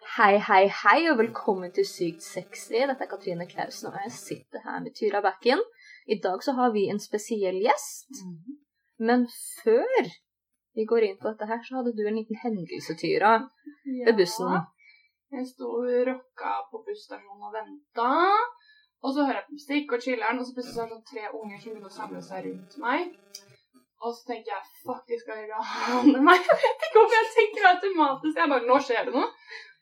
Hei, hei, hei, og velkommen til Sykt sexy. Dette er Katrine Klausen, og jeg sitter her med Tyra Bakken. I dag så har vi en spesiell gjest. Men før vi går inn på dette her, så hadde du en liten hendelse, Tyra, ved bussen. Jeg sto og rocka på busstasjonen og venta. Og så hører jeg på musikk og chiller'n, og så plutselig så er det sånn tre unger som begynner å samle seg rundt meg. Og så tenker jeg fuck, de skal rane meg. Jeg vet ikke om jeg tenker automatisk. Jeg bare, nå skjer det noe.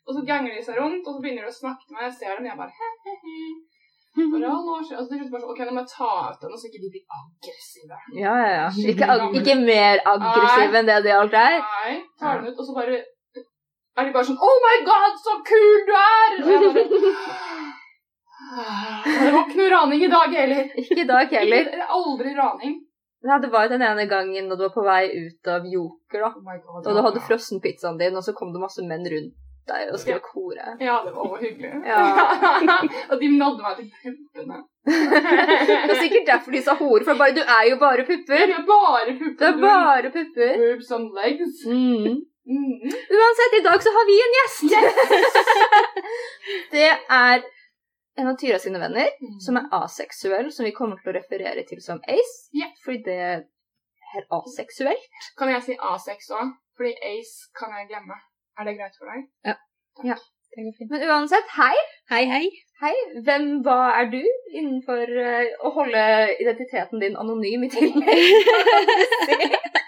Og så ganger de seg rundt, og så begynner de å snakke til meg. Jeg ser dem, og jeg bare he-he-he. Bare, «Ja, det. Og så til slutt bare sånn, ok, nå må jeg ta ut den, så ikke de blir aggressive. Ja, ja, ja. Ikke, ikke mer aggressive enn det de alt er. Nei, tar den ut, og så bare er de bare sånn Oh my god, så kul du er! Og jeg bare Det var ikke noe raning i dag heller. Ikke i dag heller. Det er Aldri raning. Ja, det var jo den ene gangen da du var på vei ut av Joker, da. Oh god. Og du hadde ja. frossenpizzaen din, og så kom det masse menn rundt deg og skulle kore. Ja, det var hyggelig. Ja. og de nådde meg til puppene. Det er sikkert derfor de sa hore, for bare, du er jo bare pupper. er bare pupper. Det er bare pupper. Boobs and legs. Mm. Mm. Uansett, i dag så har vi en gjest. det er en av Tyra sine venner, som er aseksuell, som vi kommer til å referere til som Ace. Yeah. Fordi det er aseksuelt. Kan jeg si A6 òg? Fordi Ace kan jeg glemme. Er det greit for deg? Det går fint. Men uansett, hei. Hei, hei. Hei. Hvem, hva er du innenfor uh, å holde identiteten din anonym i tillegg?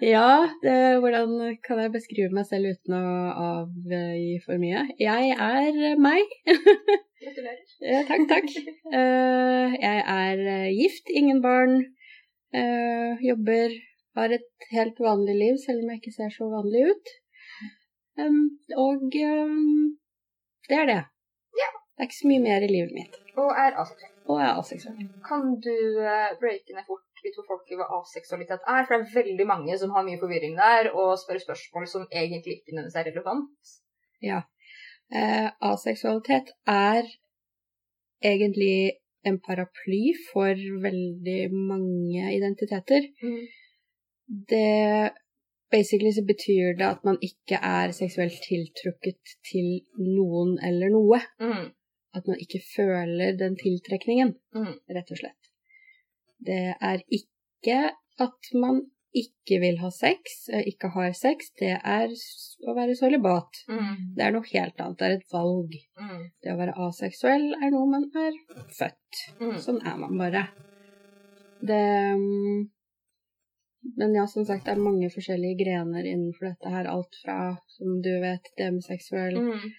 Ja, det, hvordan kan jeg beskrive meg selv uten å avgi for mye? Jeg er meg. Gratulerer. ja, takk, takk. Uh, jeg er eh, gift, ingen barn, uh, jobber, har et helt vanlig liv, selv om jeg ikke ser så vanlig ut. Og det er det. Ja. Det er ikke så mye mer i livet mitt. Og er aseksuell. Og er aseksuell. Kan du uh, breake ned fort litt for folk i hva aseksualitet er? For det er veldig mange som har mye forvirring der, og spør spørsmål som egentlig ikke nødvendigvis er relevant. Eh, aseksualitet er egentlig en paraply for veldig mange identiteter. Det Basically så betyr det at man ikke er seksuelt tiltrukket til noen eller noe. Mm. At man ikke føler den tiltrekningen, Mm. rett og slett. Det er ikke at man ikke vil ha sex, eh, ikke har sex. Det er å være sølibat. Mm. Det er noe helt annet. Det er et valg. Mm. Det å være aseksuell er noe man er født. Mm. Sånn er man bare. Det mm, Men ja, som sagt, det er mange forskjellige grener innenfor dette her. Alt fra, som du vet, demiseksuell Mm.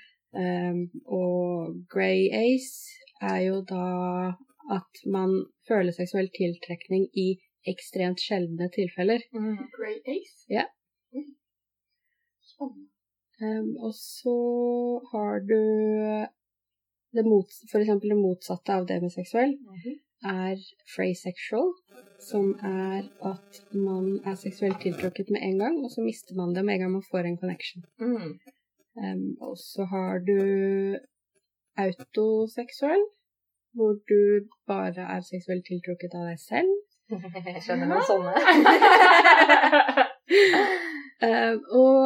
um, og grey ace er jo da at man føler seksuell tiltrekning i ekstremt sjeldne tilfeller. Mm. Grey Ace? Ja. Mm. Um, og så har du det mot, for eksempel det motsatte av demiseksuell. Mhm. Er frasexual, som er at man er seksuelt tiltrukket med en gang, og så mister man det med en gang man får en connection. Mm. Um, og så har du autoseksuell, hvor du bare er seksuelt tiltrukket av deg selv. Jeg skjønner noen sånne. Um, og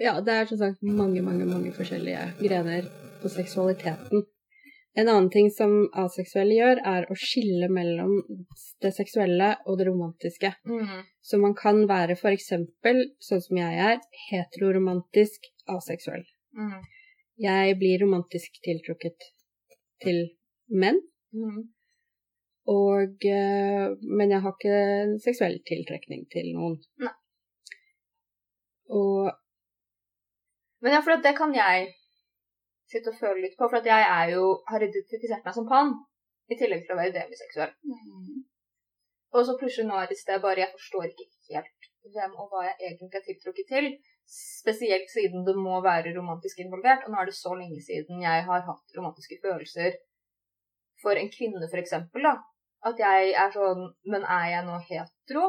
ja, det er som sagt mange, mange, mange forskjellige grener på seksualiteten. En annen ting som aseksuelle gjør, er å skille mellom det seksuelle og det romantiske. Mm. Så man kan være for eksempel, sånn som jeg er, heteroromantisk aseksuell. Mm. Jeg blir romantisk tiltrukket til menn, Mm. og, eh, men jeg har ikke en seksuell tiltrekning til noen. Nei. Og Men ja, for det kan jeg sitte og føle litt på, for jeg er jo, har identifisert meg som pan, i tillegg til å være demiseksuell. Mm. Og så plutselig nå er det sted bare jeg forstår ikke helt hvem og hva jeg egentlig er tiltrukket til. Spesielt siden det må være romantisk involvert. Og nå er det så lenge siden jeg har hatt romantiske følelser for en kvinne, for eksempel, da. At jeg er sånn Men er jeg nå hetero?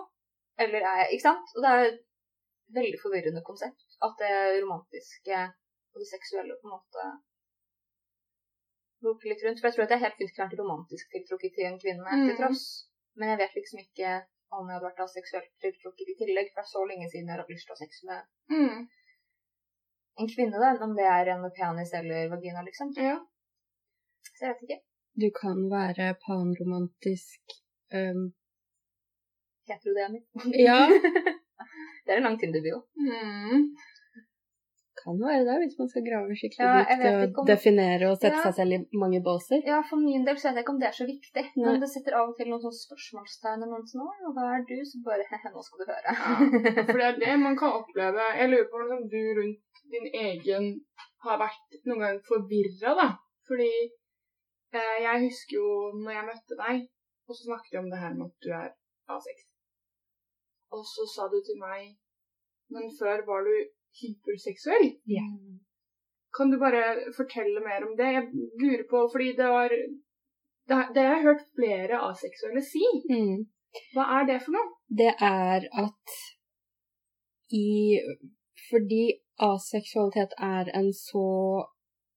Eller er jeg Ikke sant? Og det er et veldig forvirrende konsept. At det romantiske og det seksuelle på en måte loker litt rundt. For jeg tror at jeg helt fint vært romantisk tiltrukket til en kvinne til Mm. tross. Men jeg vet liksom ikke om jeg hadde vært seksuelt tiltrukket i tillegg, for det er så lenge siden jeg har hatt lyst til å ha sex med Mm. en kvinne, da, om det er en penis eller vagina, liksom. Ja. Så jeg vet ikke. Du kan være panromantisk um, Heterodemi. Ja. det er en lang Tinder-bio. Mm. Kan være det, hvis man skal grave skikkelig Ja, dypt og om- definere og sette Ja. seg selv i mange båser. Ja, for min del så vet jeg ikke om det er så viktig. Nei. Men det setter av og til noen sånne spørsmålstegn eller noe sånt. «Å, Hva er du? Så bare he nå skal du høre. Ja, for det er det man kan oppleve. Jeg lurer på om du rundt din egen har vært noen gang forvirra, da. Fordi eh, jeg husker jo når jeg møtte deg, og så snakket vi om det her med at du er A6. Og så sa du til meg Men før var du hyperseksuell. Yeah. Kan du bare fortelle mer om det? Jeg lurer på, fordi det var Det, har- jeg hørt flere aseksuelle si. Mm. Hva er det for noe? Det er at i Fordi aseksualitet er en så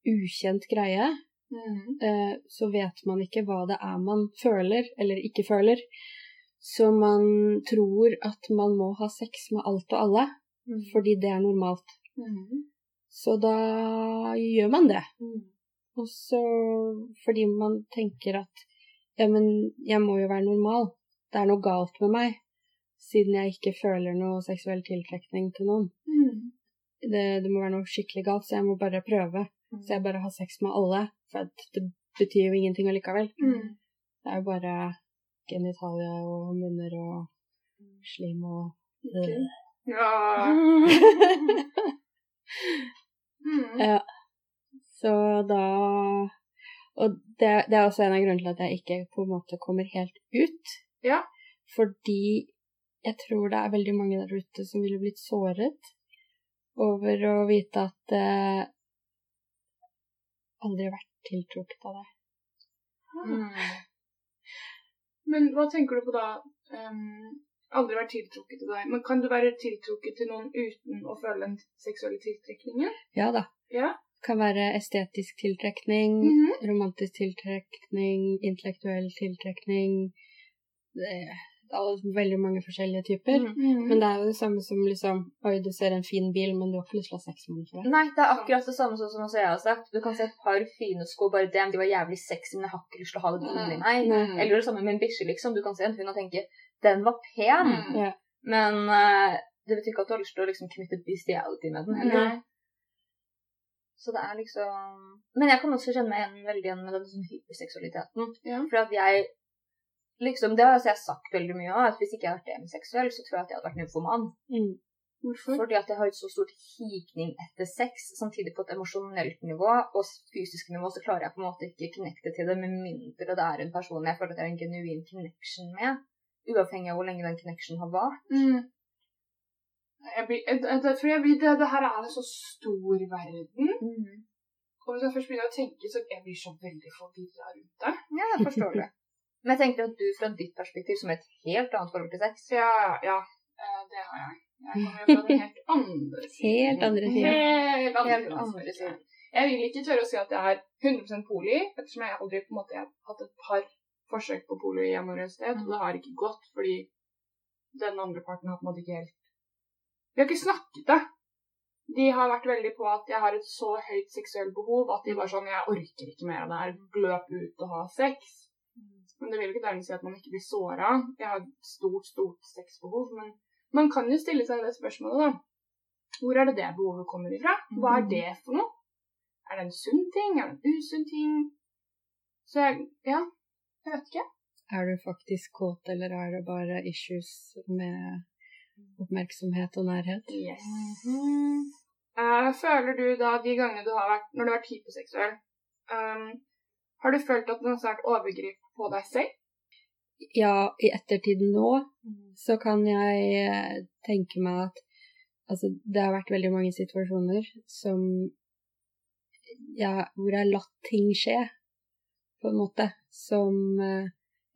ukjent greie, mm. så vet man ikke hva det er man føler eller ikke føler. Så man tror at man må ha sex med alt og alle, fordi det er normalt. Mm. Så da gjør man det. Mm. Og så fordi man tenker at ja, men jeg må jo være normal. Det er noe galt med meg, siden jeg ikke føler noe seksuell tiltrekning til noen. Mm. Det, det må være noe skikkelig galt, så jeg må bare prøve. Så jeg bare har sex med alle, for at det betyr jo ingenting allikevel. Mm. Det er jo bare genitalia og munner og slim og Ok. Ja. Mm. Ja. Så da Og det, det er også en av grunnene til at jeg ikke på en måte kommer helt ut. Ja. Fordi jeg tror det er veldig mange der ute som ville blitt såret over å vite at eh, aldri vært tiltrukket av deg. Mm. Men hva tenker du på da? Um, aldri vært tiltrukket til deg. Men kan du være tiltrukket til noen uten å føle den seksuelle tiltrekningen? Ja da. Ja. Kan være estetisk tiltrekning, Mhm. romantisk tiltrekning, intellektuell tiltrekning Det det er veldig mange forskjellige typer. Mm. Men det er jo det samme som liksom Oi, du ser en fin bil, men du har ikke lyst til å ha sex med den for det. Nei, det er akkurat det samme som også jeg har sagt. Du kan se et par fine sko, bare dem, de var jævlig sexy, men jeg har ikke lyst til å ha det inni meg. Nei. Eller det samme med en bikkje, liksom. Du kan se en hund og tenke den var pen, Mm. Men uh, det betyr ikke at du har lyst til å liksom knytte bestiality med den heller. Så det er liksom Men jeg kan også kjenne meg igjen, veldig igjen med den sånn hyperseksualiteten. Ja. For at jeg liksom, Det har altså jeg sagt veldig mye av, at hvis ikke jeg hadde vært demiseksuell, så tror jeg at jeg hadde vært nymfoman. Mm. Hvorfor? Fordi at jeg har et så stort hikning etter sex, samtidig på et emosjonelt nivå og fysisk nivå, så klarer jeg på en måte ikke connecte til det, med mindre det er en person jeg føler at jeg har en genuin connection med. Uavhengig av hvor lenge den connection har vart. Mm. Jeg blir, jeg, jeg, jeg jeg blir, det, det her er en så stor verden. Og hvis jeg først begynner å tenke, så jeg blir så veldig forvirra rundt det. Ja, jeg forstår det. Men jeg tenker at du fra ditt perspektiv, som et helt annet forhold til sex Ja, ja. eh, Det har jeg. Jeg kommer fra den helt andre siden. Helt andre siden. Helt andre, Helt andre siden. Jeg vil ikke tørre å si at jeg er 100% poli, ettersom jeg aldri på en måte har hatt et par forsøk på sted, og det har ikke gått fordi den andre parten har på en måte ikke helt Vi har ikke snakket det. De har vært veldig på at jeg har et så høyt seksuelt behov at de bare sånn Jeg orker ikke mer av det her. Løp ut og ha sex. Men det vil ikke dermed si at man ikke blir såra. Jeg har stort, stort sexbehov. Men man kan jo stille seg det spørsmålet, da. Hvor er det det behovet kommer ifra? Hva er det for noe? Er det en sunn ting? Er det en usunn ting? Så jeg Ja, jeg vet ikke. Er du faktisk kåt, eller er det bare issues med oppmerksomhet og nærhet? Yes. Eh, føler du da de gangene du har vært Når du har vært hyperseksuell, um, har du følt at det har vært overgrep på deg selv? Ja, i ettertid nå så kan jeg eh, tenke meg at altså, det har vært veldig mange situasjoner som ja, hvor jeg har latt ting skje, på en måte, som eh,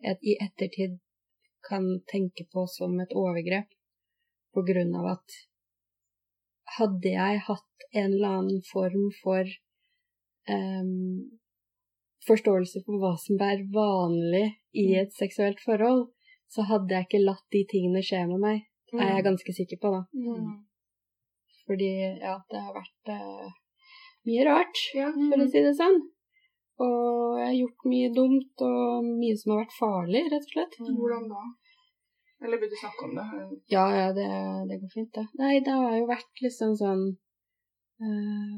jeg i ettertid kan tenke på som et overgrep, på grunn av at hadde jeg hatt en eller annen form for um, forståelse for hva som er vanlig i et seksuelt forhold, så hadde jeg ikke latt de tingene skje med meg, er jeg ganske sikker på, da. Fordi ja, det har vært uh, mye rart, Ja. for å si det sånn. Og jeg har gjort mye dumt, og mye som har vært farlig, rett og slett. Hvordan da? Eller vil du snakke om det? Ja, ja, det, det går fint, det. Nei, det har jo vært liksom sånn eh,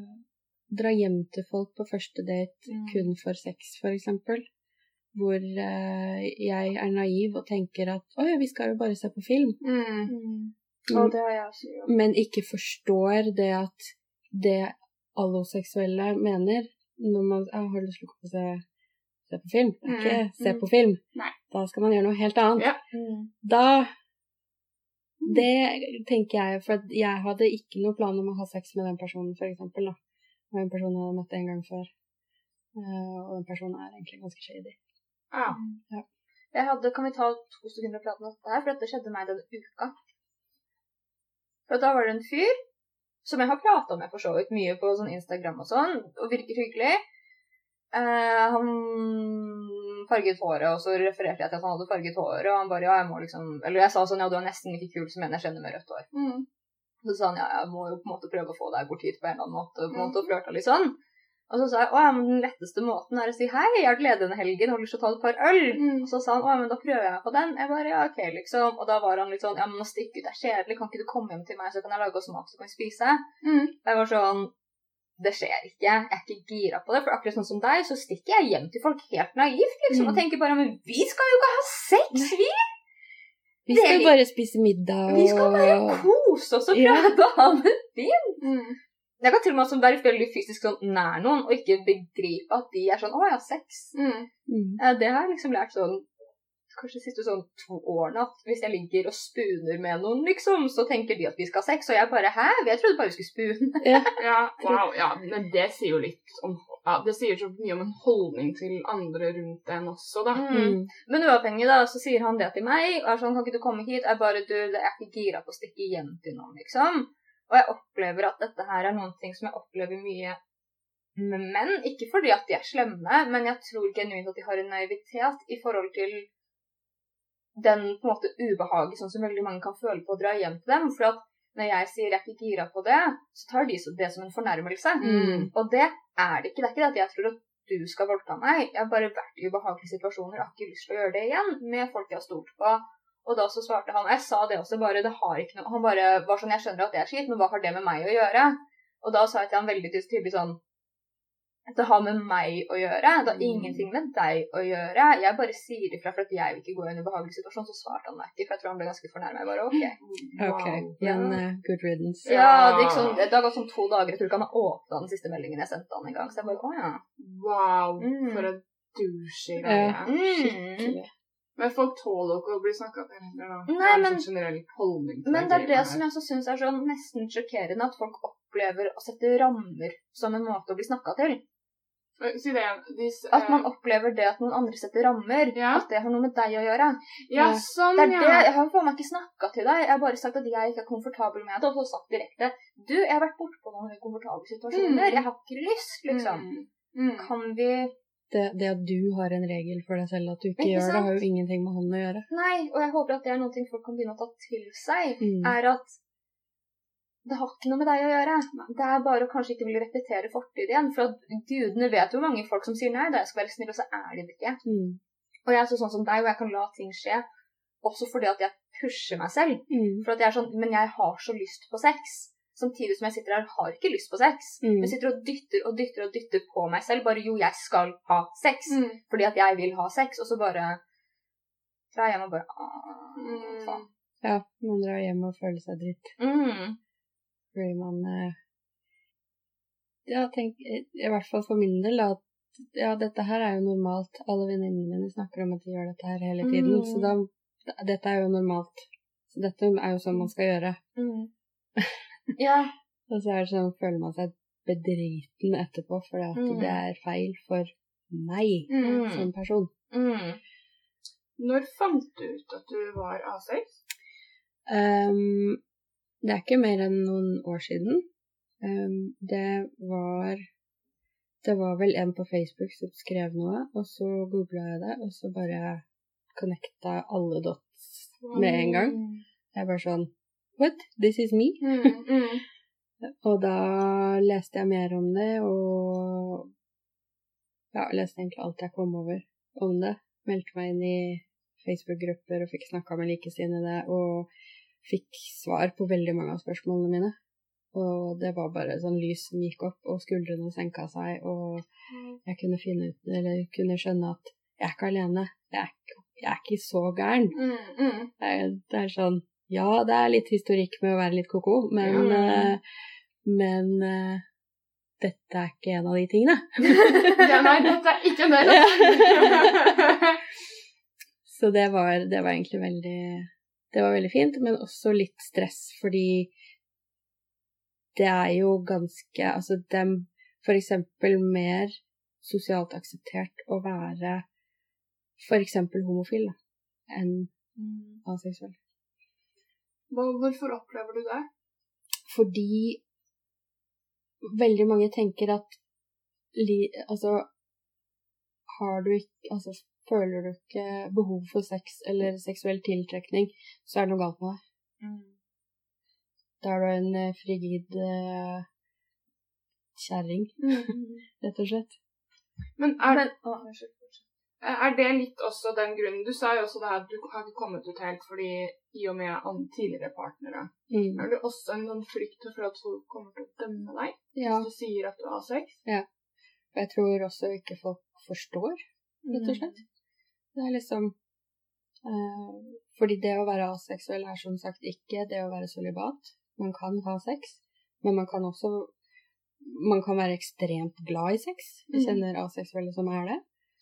Dra hjem til folk på første date Mm. kun for sex, for eksempel. Hvor eh, jeg er naiv og tenker at å ja, vi skal jo bare se på film. Mm. Og det har jeg også gjort. Men ikke forstår det at det alloseksuelle mener når man jeg har lyst til å gå på se, se på film. Det er ikke Mm, se mm. på film. Nei. Da skal man gjøre noe helt annet. Ja. Mm. Da Det tenker jeg, for jeg hadde ikke noe plan om å ha sex med den personen. Da. Det var en person jeg hadde møtt en gang før. Eh, og den personen er egentlig ganske shady. Ja. Jeg hadde, Kan vi ta to sekunder og prate om dette her? For dette skjedde meg denne uka. For da var det en fyr som jeg har prata med for så vidt mye på sånn Instagram og sånn, og virker hyggelig. Eh, han farget håret, og så refererte jeg til at han hadde farget håret, og han bare ja, jeg må liksom Eller jeg sa sånn ja, du er nesten like kul som en jeg kjenner med rødt hår. Mm. Så sa han ja, jeg må jo på en måte prøve å få deg bort hit på en eller annen måte, på en måte og flørta litt sånn. Og så sa jeg ja, men den letteste måten er å si hei, jeg er ledig denne helgen, har du lyst til å ta et par øl? Mm. Og så sa han å ja, men da prøver jeg på den. Jeg bare ja, ok, liksom. Og da var han litt sånn ja, men nå stikk ut det er kjedelig, kan ikke du komme hjem til meg, så kan jeg lage oss mat, så kan vi spise? Mm. Og jeg var sånn det skjer ikke, jeg er ikke gira på det. For akkurat sånn som deg, så stikker jeg hjem til folk helt naivt, liksom, Mm. og tenker bare men vi skal jo ikke ha sex, vi! Vi skal jo bare spise middag og Vi skal bare kose oss og Ja. prøve å ha det fint. Mm. Jeg kan til og med også være veldig fysisk sånn nær noen, og ikke begripe at de er sånn å, jeg har sex. Mm. Mm. Eh, Det har jeg liksom lært sånn kanskje de siste sånn to årene at hvis jeg ligger og spuner med noen, liksom, så tenker de at vi skal ha sex, og jeg bare hæ? Jeg trodde bare vi skulle spune. Ja, wow, ja, men det sier jo litt om ja, Det sier så mye om en holdning til andre rundt en også, da. Mm. Men uavhengig, da, så sier han det til meg, og er sånn kan ikke du komme hit? Jeg bare du, jeg er ikke gira på å stikke hjem til noen, liksom. Og jeg opplever at dette her er noen ting som jeg opplever mye med menn. Ikke fordi at de er slemme, men jeg tror genuint at de har en naivitet i forhold til den på en måte ubehaget sånn som veldig mange kan føle på å dra hjem til dem. For at når jeg sier jeg er ikke gira på det, så tar de det som en fornærmelse. Mm. Og det er det ikke. Det er ikke det at jeg tror at du skal voldta meg. Jeg har bare vært i ubehagelige situasjoner og har ikke lyst til å gjøre det igjen med folk jeg har stolt på. Og da så svarte han, jeg sa det også, bare det har ikke noe Han bare var sånn, jeg skjønner at det er skitt, men hva har det med meg å gjøre? Og da sa jeg til han veldig tydelig sånn det har med meg å gjøre. Det har Mm. ingenting med deg å gjøre. Jeg bare sier ifra for at jeg vil ikke gå i en ubehagelig situasjon. Så svarte han meg ikke, for jeg tror han ble ganske fornærma. Jeg bare OK. Ok, okay. men uh, good riddance. Ja. Det gikk sånn, det har gått sånn to dager. Jeg tror ikke han har åpna den siste meldingen jeg sendte han en gang. Så jeg bare å ja. Wow, Mm. for en douche greie. Ja. Skikkelig. Men folk tåler ikke å bli snakka til heller, da. Nei, det er en sånn generell holdning Men det er det her. som jeg også syns er sånn nesten sjokkerende, at folk opplever å sette rammer som en måte å bli snakka til. Eh, Si det igjen. De At man eh, opplever det at noen andre setter rammer, Ja. at det har noe med deg å gjøre. Ja, Ja. sånn, Det er ja. det, Jeg har faen meg ikke snakka til deg. Jeg har bare sagt at jeg ikke er komfortabel med det, og så sagt direkte Du, jeg har vært bortpå noen ukomfortable situasjoner. Mm. Jeg har ikke lyst, liksom. Mm. Mm. Kan vi Det, det at du har en regel for deg selv at du ikke, Ikke gjør det, har jo ingenting med han å gjøre. Nei, og jeg håper at det er noe folk kan begynne å ta til seg. Mm. er at det har ikke noe med deg å gjøre. Det er bare å kanskje ikke ville repetere fortid igjen. For at gudene vet jo mange folk som sier nei, da jeg skal være snill, og så er de det ikke. Mm. Og jeg er så sånn som deg, og jeg kan la ting skje. Også fordi at jeg pusher meg selv. Mm. For at jeg er sånn, Men jeg har så lyst på sex. Samtidig som jeg sitter her har ikke lyst på sex. Mm. Jeg sitter og dytter og dytter og dytter på meg selv. Bare jo, jeg skal ha sex. Mm. Fordi at jeg vil ha sex. Og så bare drar jeg hjem og bare «Åh, Mm. faen. Ja, man drar hjem og føler seg dritt. Mm. Fordi man eh, Ja, tenk I i hvert fall for min del at ja, dette her er jo normalt. Alle venninnene mine snakker om at de gjør dette her hele tiden. Mm. Så da Dette er jo normalt. Så dette er jo sånn man skal gjøre. Mm. Ja. Og så er det sånn, føler man seg bedriten etterpå fordi at Mm. det er feil for meg Mm. som person. Mm. Når fant du ut at du var A6? Um, det er ikke mer enn noen år siden. Um, det var Det var vel en på Facebook som skrev noe, og så googla jeg det, og så bare connecta alle dots med en gang. Det er bare sånn What? This is me? Mm. Mm. Og da leste jeg mer om det, og ja, leste egentlig alt jeg kom over om det. Meldte meg inn i Facebook-grupper og fikk snakka med likesinnede, og fikk svar på veldig mange av spørsmålene mine. Og det var bare sånn lys som gikk opp, og skuldrene senka seg, og jeg kunne finne ut, eller kunne skjønne at jeg er ikke alene. Jeg er ikke, jeg er ikke så gæren. Mm, mm. Det er, det er sånn Ja, det er litt historikk med å være litt ko-ko, men, eh, men eh, dette er ikke en av de tingene. Ja, nei, dette er ikke en del av Så det var, det var egentlig veldig Det var veldig fint, men også litt stress, fordi det er jo ganske Altså, det er for eksempel mer sosialt akseptert å være for eksempel homofil da, enn aseksuell. Hvorfor opplever du det? Fordi veldig mange tenker at altså har du ikke altså føler du ikke behov for sex eller seksuell tiltrekning, så er det noe galt med deg. Da er du en eh, frigid uh, kjerring, rett og slett. Men er, det å, unnskyld. Er det litt også den grunnen Du sa jo også det at du har ikke kommet ut helt fordi i og med tidligere partnere. Mm. Er det også en sånn frykt for at folk kommer til å dømme deg Ja, hvis du sier at du har sex? og jeg tror også ikke folk forstår, rett og slett. Det er liksom eh, Fordi det å være aseksuell er som sagt ikke det å være sølibat. Man kan ha sex, men man kan også Man kan være ekstremt glad i sex. Vi Mm. kjenner aseksuelle som er det.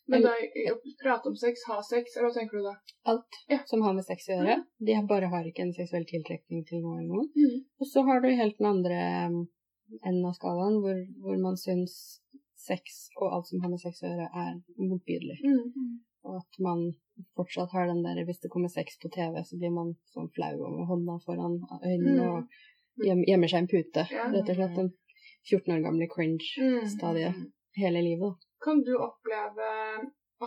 Men da å prate om sex, ha sex, eller hva tenker du da? Alt Ja. som har med sex å gjøre. De bare har ikke en seksuell tiltrekning til noe eller noen. Mm. Og så har du helt den andre um, enden av skalaen, hvor, hvor man syns sex og alt som har med sex å gjøre, er motbydelig. Mm. Og at man fortsatt har den der Hvis det kommer sex på TV, så blir man sånn flau over hånda foran øynene Mm. og gjem, gjemmer seg i en pute. Ja. Rett og slett. Den 14 år gamle cringe-stadiet Mm. hele livet. da. Kan du oppleve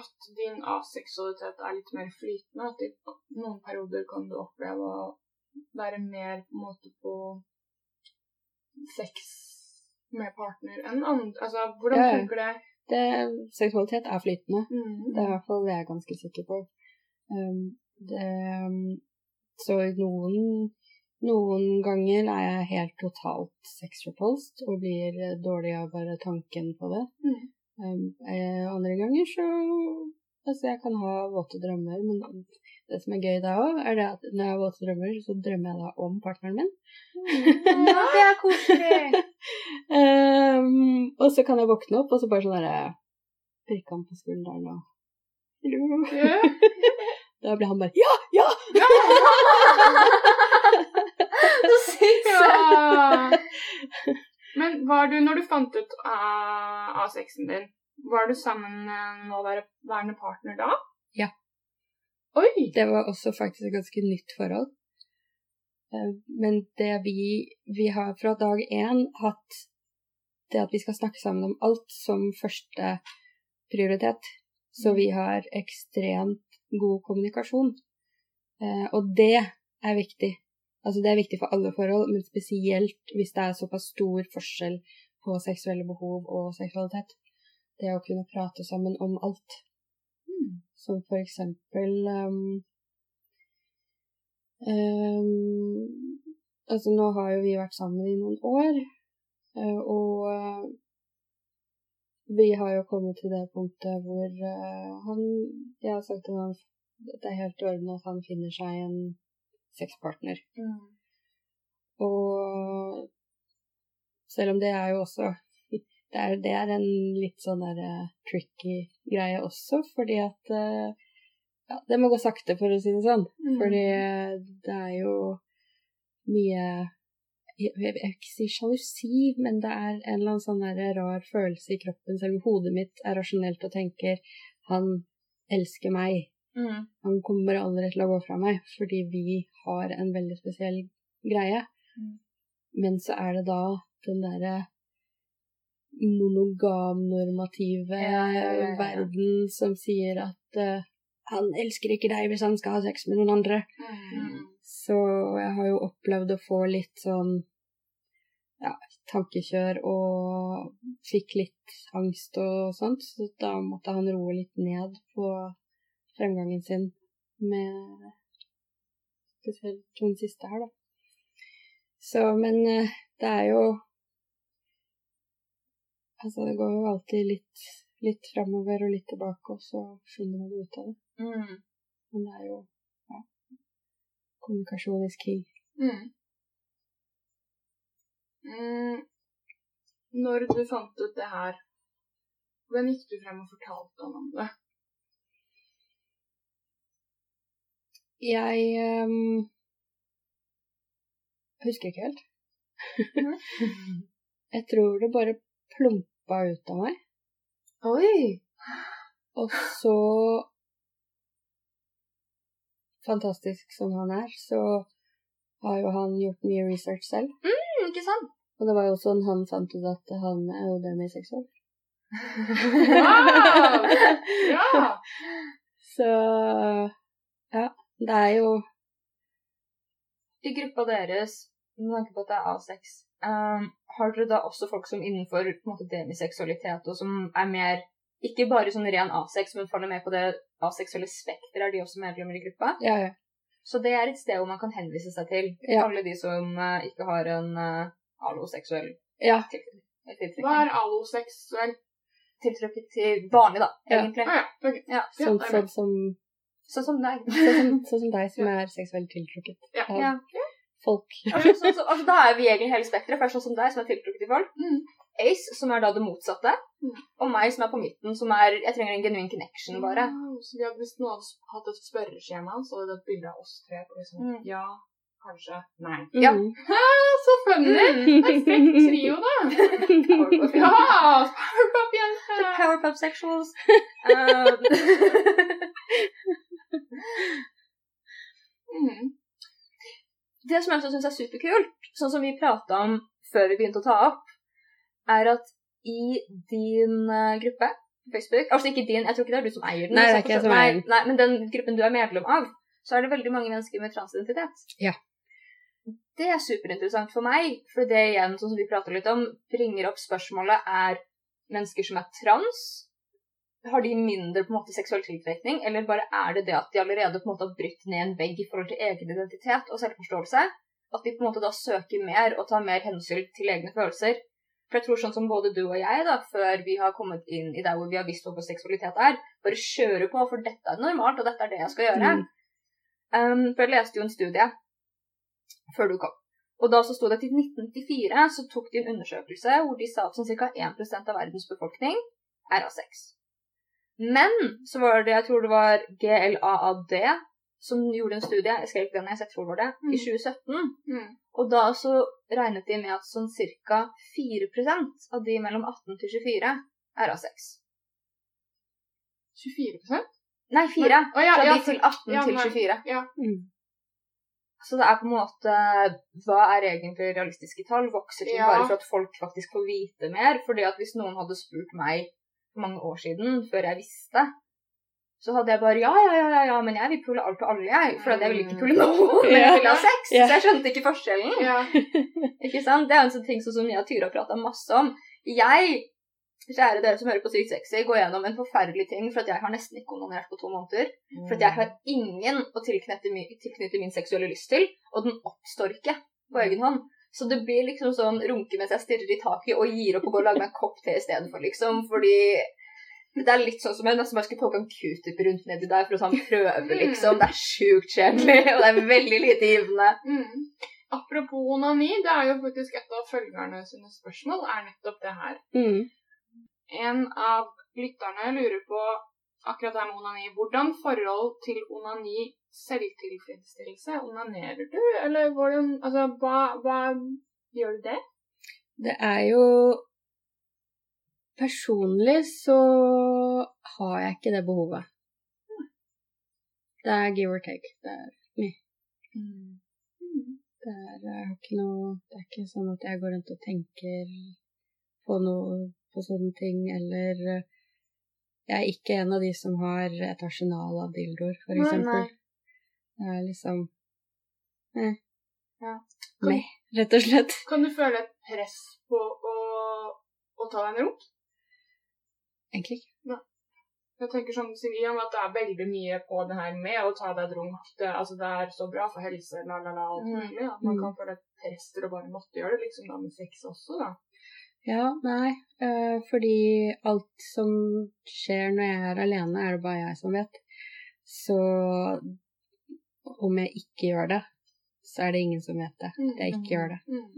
at din aseksualitet er litt mer flytende? At i noen perioder kan du oppleve å være mer på en måte på sex med partner enn andre? Altså, hvordan Ja, funker det? Det, seksualitet er flytende. Mm. Det er i hvert fall det jeg er ganske sikker på. Um, det, um, så noen, noen ganger er jeg helt totalt sex repulsed og blir dårlig av bare tanken på det. Mm. Eh, andre ganger så Altså, jeg kan ha våte drømmer, men det som er gøy da òg, er det at når jeg har våte drømmer, så drømmer jeg da om partneren min. Ja, det er koselig. Um, og så kan jeg våkne opp, og så bare sånn derre Prikke han på skulderen og Hallo. Da blir han bare Ja! Ja! Så sykt. Ja. Men var du, når du fant ut av, av sexen din, var du sammen med en nåværende partner da? Ja. Oi! Det var også faktisk et ganske nytt forhold. Eh, Men det vi Vi har fra dag én hatt det at vi skal snakke sammen om alt som første prioritet. Så vi har ekstremt god kommunikasjon. Eh, Og det er viktig. Altså det er viktig for alle forhold, men spesielt hvis det er såpass stor forskjell på seksuelle behov og seksualitet. Det å kunne prate sammen om alt. Som for eksempel um, um, Altså, nå har jo vi vært sammen i noen år, eh, og eh, vi har jo kommet til det punktet hvor eh, han Jeg har sagt til ham at det er helt i orden at han finner seg en sexpartner. Mm. Og selv om det er jo også Det er, det er en litt sånn der uh, tricky greie også, fordi at uh, Ja, det må gå sakte, for å si det sånn. Mm. Fordi uh, det er jo mye Jeg jeg vil ikke si sjalusi, men det er en eller annen sånn der rar følelse i kroppen, selv om hodet mitt er rasjonelt og tenker han elsker meg. Mm. Han kommer aldri til å gå fra meg, fordi vi har en veldig spesiell greie. Mm. Men så er det da den derre monogam-normative Ja, ja, ja, verden som sier at uh, han elsker ikke deg hvis han skal ha sex med noen andre. Mm. Så jeg har jo opplevd å få litt sånn ja, tankekjør og fikk litt angst og sånt, så da måtte han roe litt ned på fremgangen sin med spesielt hun siste her, da. Så, men eh, det er jo Altså, det går jo alltid litt, litt framover og litt tilbake, og så finner man ut av det. Mm. Men det er jo ja, kommunikasjon is king. Mm. Mm. Når du fant ut det her, hvordan gikk du frem og fortalte han om det? Jeg um, husker ikke helt. jeg tror det bare plumpa ut av meg. Oi! Og så Fantastisk som han er, så har jo han gjort mye research selv. Mm, ikke sant? Og det var jo sånn han fant ut at han er jo demiseksuell. Wow! Ja! Så ja, det er jo I gruppa deres, med tanke på at det er A6, um, har dere da også folk som innenfor på en måte, demiseksualitet, og som er mer ikke bare sånn ren A6, men faller med på det aseksuelle spekteret, er de også medlemmer i gruppa? Ja, ja. Så det er et sted hvor man kan henvise seg til. Ja. Alle de som uh, ikke har en uh, aloseksuell ja. tiltrekning. Hva er aloseksuell? Tiltrukket til vanlig, da, Ja. egentlig. Ah, ja. ok. Ja. Sånn, sånn, som, Sånn som deg. sånn, som, sånn som deg som er seksuelt tiltrukket Ja. av Ja. folk. Altså, så, så, altså, da er vi egentlig hele spekteret. Først sånn som deg, som er tiltrukket til folk. Mm. Ace, som er da det motsatte. Mm. Og meg, som er på midten, som er Jeg trenger en genuin connection, bare. Wow, så vi hadde, hvis noen hadde hatt et spørreskjema, så hadde det et bilde av oss tre. Liksom. Mm. Ja, kanskje, nei. Ja. Mm. Så funny! Mm. Strekk trio, da. Ja! Powerpuff-jenter. The Powerpuff Sexuals. Um, Mm. det som jeg også syns er superkult, sånn som vi prata om før vi begynte å ta opp, er at i din eh, gruppe på Facebook Altså ikke din, jeg tror ikke det er du som eier den. Nei, det er ikke jeg som eier den. Nei, men den gruppen du er medlem av, så er det veldig mange mennesker med transidentitet. Ja. Det er superinteressant for meg, for det igjen, sånn som vi prater litt om, bringer opp spørsmålet er mennesker som er trans, har de mindre på en måte seksuell tiltrekning, eller bare er det det at de allerede på en måte har brytt ned en vegg i forhold til egen identitet og selvforståelse? At de på en måte da søker mer og tar mer hensyn til egne følelser? For jeg tror sånn som både du og jeg, da, før vi har kommet inn i der hvor vi har visst hva vår seksualitet er, bare kjører på, for dette er normalt, og dette er det jeg skal gjøre. Mm. Um, for jeg leste jo en studie før du kom. Og da så sto det at i 1994 så tok de en undersøkelse hvor de sa at sånn ca. 1 av verdens befolkning er av sex. Men så var det, jeg tror det var GLAAD som gjorde en studie, jeg skrev ikke den jeg tror det var det, i Mm. 2017. Mm. Og da så regnet de med at sånn ca. 4% av de mellom 18 til 24 er av sex. 24 Nei, 4. Å, ja, Fra ja, de til 18 ja, til 24. Ja. Mm. Så det er på en måte Hva er egentlig realistiske tall? Vokser Ja. bare for at folk faktisk får vite mer? Fordi at hvis noen hadde spurt meg for mange år siden, før jeg visste, så hadde jeg bare ja, ja, ja, ja, men jeg vil pule alt og alle, jeg. For jeg vil ikke pule noen, men jeg vil ha sex. Så jeg skjønte ikke forskjellen. Ikke sant? Det er en sånn ting som jeg og Tyra har prata masse om. Jeg, kjære dere som hører på Sykt sexy, går gjennom en forferdelig ting for at jeg har nesten ikke onanert på to måneder. For at jeg har ingen å tilknytte min, tilknytte min seksuelle lyst til, og den oppstår ikke på egen hånd. Så det blir liksom sånn runke mens jeg stirrer i taket og gir opp og går og lager meg en kopp te istedenfor, liksom. Fordi det er litt sånn som jeg nesten bare skulle poke en q-tip rundt nedi der for å sånn prøve, liksom. Det er sjukt kjedelig, og det er veldig lite givende. Mm. Apropos onani, det er jo faktisk et av følgerne sine spørsmål, er nettopp det her. Mm. En av lytterne lurer på akkurat det med onani. Hvordan forhold til onani selvtilfredsstillelse? Onanerer du, eller hvordan Altså, hva, hva Gjør du det? Det er jo Personlig så har jeg ikke det behovet. Det er give or take. Det er me. Det er, jeg har ikke noe Det er ikke sånn at jeg går rundt og tenker på noe på sånne ting, eller eh, Jeg er ikke en av de som har et arsenal av dildoer, for eksempel. Nei, nei. Det er liksom eh. Ja. Meh, rett og slett. Kan du føle et press på å, å ta deg en runk? Egentlig ikke. Jeg tenker sånn, med at det er veldig mye på det her med å ta deg et runk, det, altså det er så bra for helse, la, la, la, alt Mm. mulig, at man Mm. kan føle et press til å bare måtte gjøre det, liksom da med sex også, da. Ja, nei, øh, fordi alt som skjer når jeg er alene, er det bare jeg som vet. Så om jeg ikke gjør det, så er det ingen som vet det. Jeg ikke gjør det. Mm.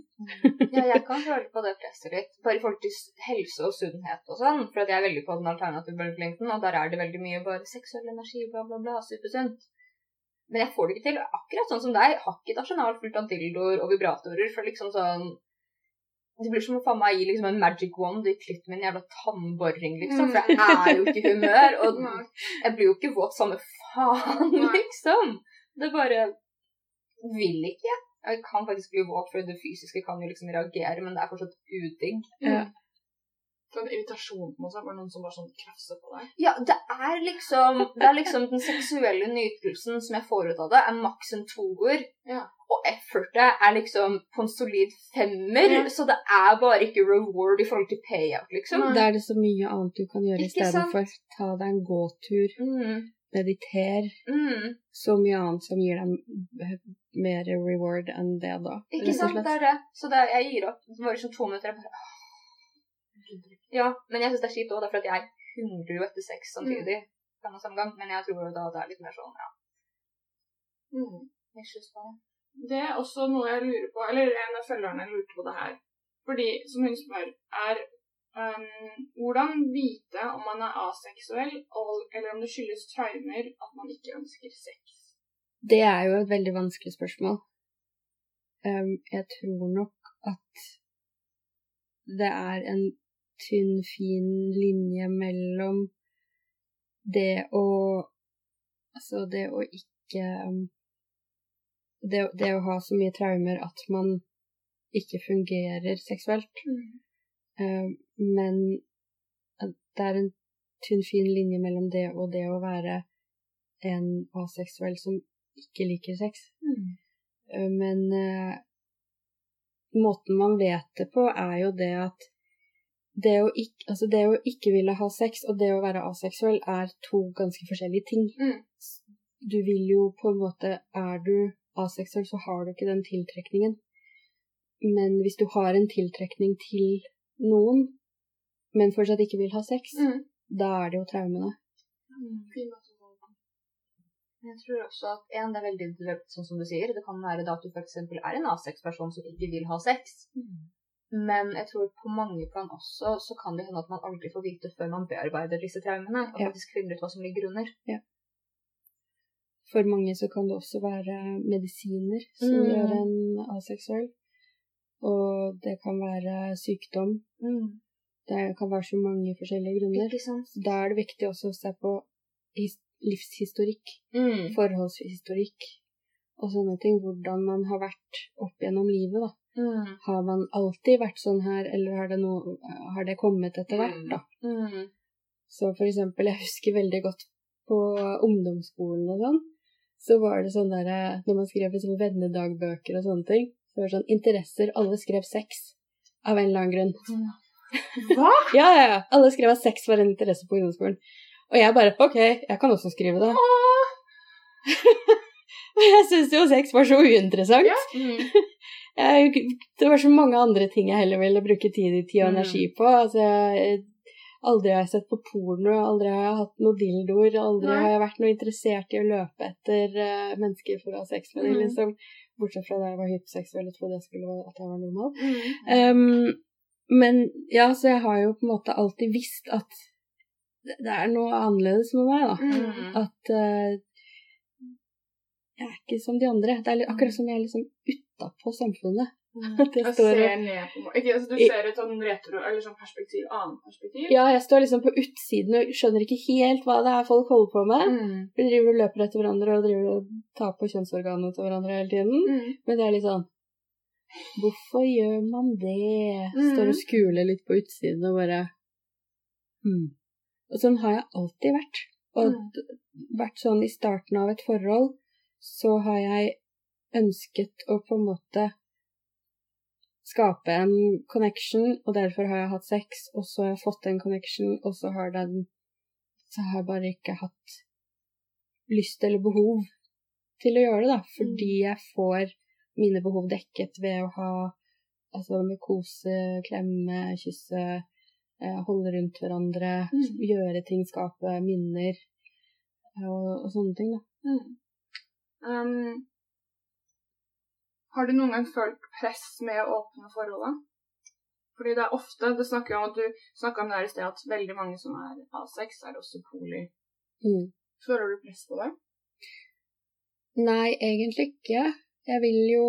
Ja, jeg kan føle på det presset litt, bare i forhold til helse og sunnhet og sånn, for jeg er veldig på den alternative bølgelengden, og der er det veldig mye bare seksuell energi, bla, bla, bla, supersunt. Men jeg får det ikke til, akkurat sånn som deg, har ikke et arsenal fullt av dildoer og vibratorer, for liksom sånn det blir som å faen meg gi liksom en magic wand i klitt min, jævla tannboring, liksom. For jeg er jo ikke i humør, og jeg blir jo ikke våt samme faen, liksom. Det bare vil ikke. Jeg kan faktisk bli våt, for det fysiske kan jo liksom reagere, men det er fortsatt udigg. Ja. Sånn irritasjon på seg var det noen som bare sånn krafser på deg. Ja, det er liksom Det er liksom den seksuelle nytelsen som jeg får ut av det, er maks en toer. Ja. Og effortet er liksom på en solid femmer, Ja. så det er bare ikke reward i forhold til payout, liksom. Da er det så mye annet du kan gjøre Ikke stedet for. Ta deg en gåtur, Mm, mediter. mm. Så mye annet som gir dem mer reward enn det, da. Ikke sant, det er det. Så det, jeg gir opp. Det var liksom to minutter. Jeg bare. Ja, men jeg syns det er kjipt òg, for jeg hungrer jo etter sex samtidig. Mm. samme gang, Men jeg tror da det er litt mer sånn, ja. Mm. Det er også noe jeg lurer på, eller en av følgerne lurte på det her. Fordi, som hun spør, er um, hvordan vite om man er aseksuell, eller om det skyldes traumer at man ikke ønsker sex? Det er jo et veldig vanskelig spørsmål. Um, jeg tror nok at det er en tynn, fin linje mellom det å Altså det å ikke um, det, det å ha så mye traumer at man ikke fungerer seksuelt. Um, men det er en tynn, fin linje mellom det og det å være en aseksuell som ikke liker sex. Mm. Men eh, måten man vet det på, er jo det at det å, ikke, altså det å ikke ville ha sex og det å være aseksuell er to ganske forskjellige ting. Mm. Du vil jo på en måte Er du aseksuell, så har du ikke den tiltrekningen. Men hvis du har en tiltrekning til noen, men fortsatt ikke vil ha sex, Mm. da er det jo traumene. På. Jeg tror også at en, det er veldig individuelt, sånn som du sier. Det kan være da at du f.eks. er en A6-person som ikke vil ha sex. Men jeg tror på mange plan også så kan det hende at man aldri får vite før man bearbeider disse traumene, og Ja. faktisk finner ut hva som ligger under. For mange så kan det også være medisiner som Mm. gjør en aseksuell. Og det kan være sykdom. Det kan være så mange forskjellige grunner. Ikke sant? Da er det viktig også å se på livshistorikk, Mm. forholdshistorikk og sånne ting. Hvordan man har vært opp gjennom livet, da. Mm. Har man alltid vært sånn her, eller har det, noe, har det kommet etter hvert, da? Mm. Så for eksempel, jeg husker veldig godt på ungdomsskolen og sånn, så var det sånn der, når man skrev liksom vennedagbøker og sånne ting, så var sånn interesser, alle skrev sex, av en eller annen grunn. Hva? Ja, ja, ja, alle skrev at sex var en interesse på ungdomsskolen. Og jeg bare, ok, jeg kan også skrive det. Og jeg synes jo sex var så uinteressant. Ja. Mm. Jeg, det var så mange andre ting jeg heller ville bruke tid, tid og Mm. energi på. Altså, jeg, aldri har jeg sett på porno, aldri har jeg hatt noen dildoer, aldri Nei. har jeg vært noe interessert i å løpe etter uh, mennesker for å ha sex med dem, Mm. liksom. Bortsett fra da jeg var hyposeksuell og trodde jeg skulle være, at jeg var normal. Mm. Um, men ja, så jeg har jo på en måte alltid visst at det er noe annerledes med meg, da. Mm. At uh, jeg er ikke som de andre. Det er akkurat som jeg er liksom utapå samfunnet. At jeg står ser ned på meg. Ikke, altså, du ser et sånn retro, eller sånn perspektiv, annet perspektiv. Ja, jeg står liksom på utsiden og skjønner ikke helt hva det er folk holder på med. Mm. Vi driver og løper etter hverandre og driver og tar på kjønnsorganene til hverandre hele tiden. Mm. Men det er litt sånn Hvorfor gjør man det? Står og skuler litt på utsiden og bare hmm. Og sånn har jeg alltid vært. Og Mm. vært sånn i starten av et forhold, så har jeg ønsket å på en måte skape en connection, og derfor har jeg hatt sex, og så har jeg fått en connection, og så har den Så har jeg bare ikke hatt lyst eller behov til å gjøre det, da, fordi jeg får mine behov dekket ved å ha Altså med kose, klemme, kysse, eh, holde rundt hverandre, Mm. gjøre ting, skape minner eh, og, og sånne ting, da. Mm. Um, har du noen gang følt press med å åpne forholdet? Fordi det er ofte Det snakker om at du snakka om det her i sted, at veldig mange som er A6, er også poli. Mm. Føler du press på det? Nei, egentlig ikke. Jeg vil jo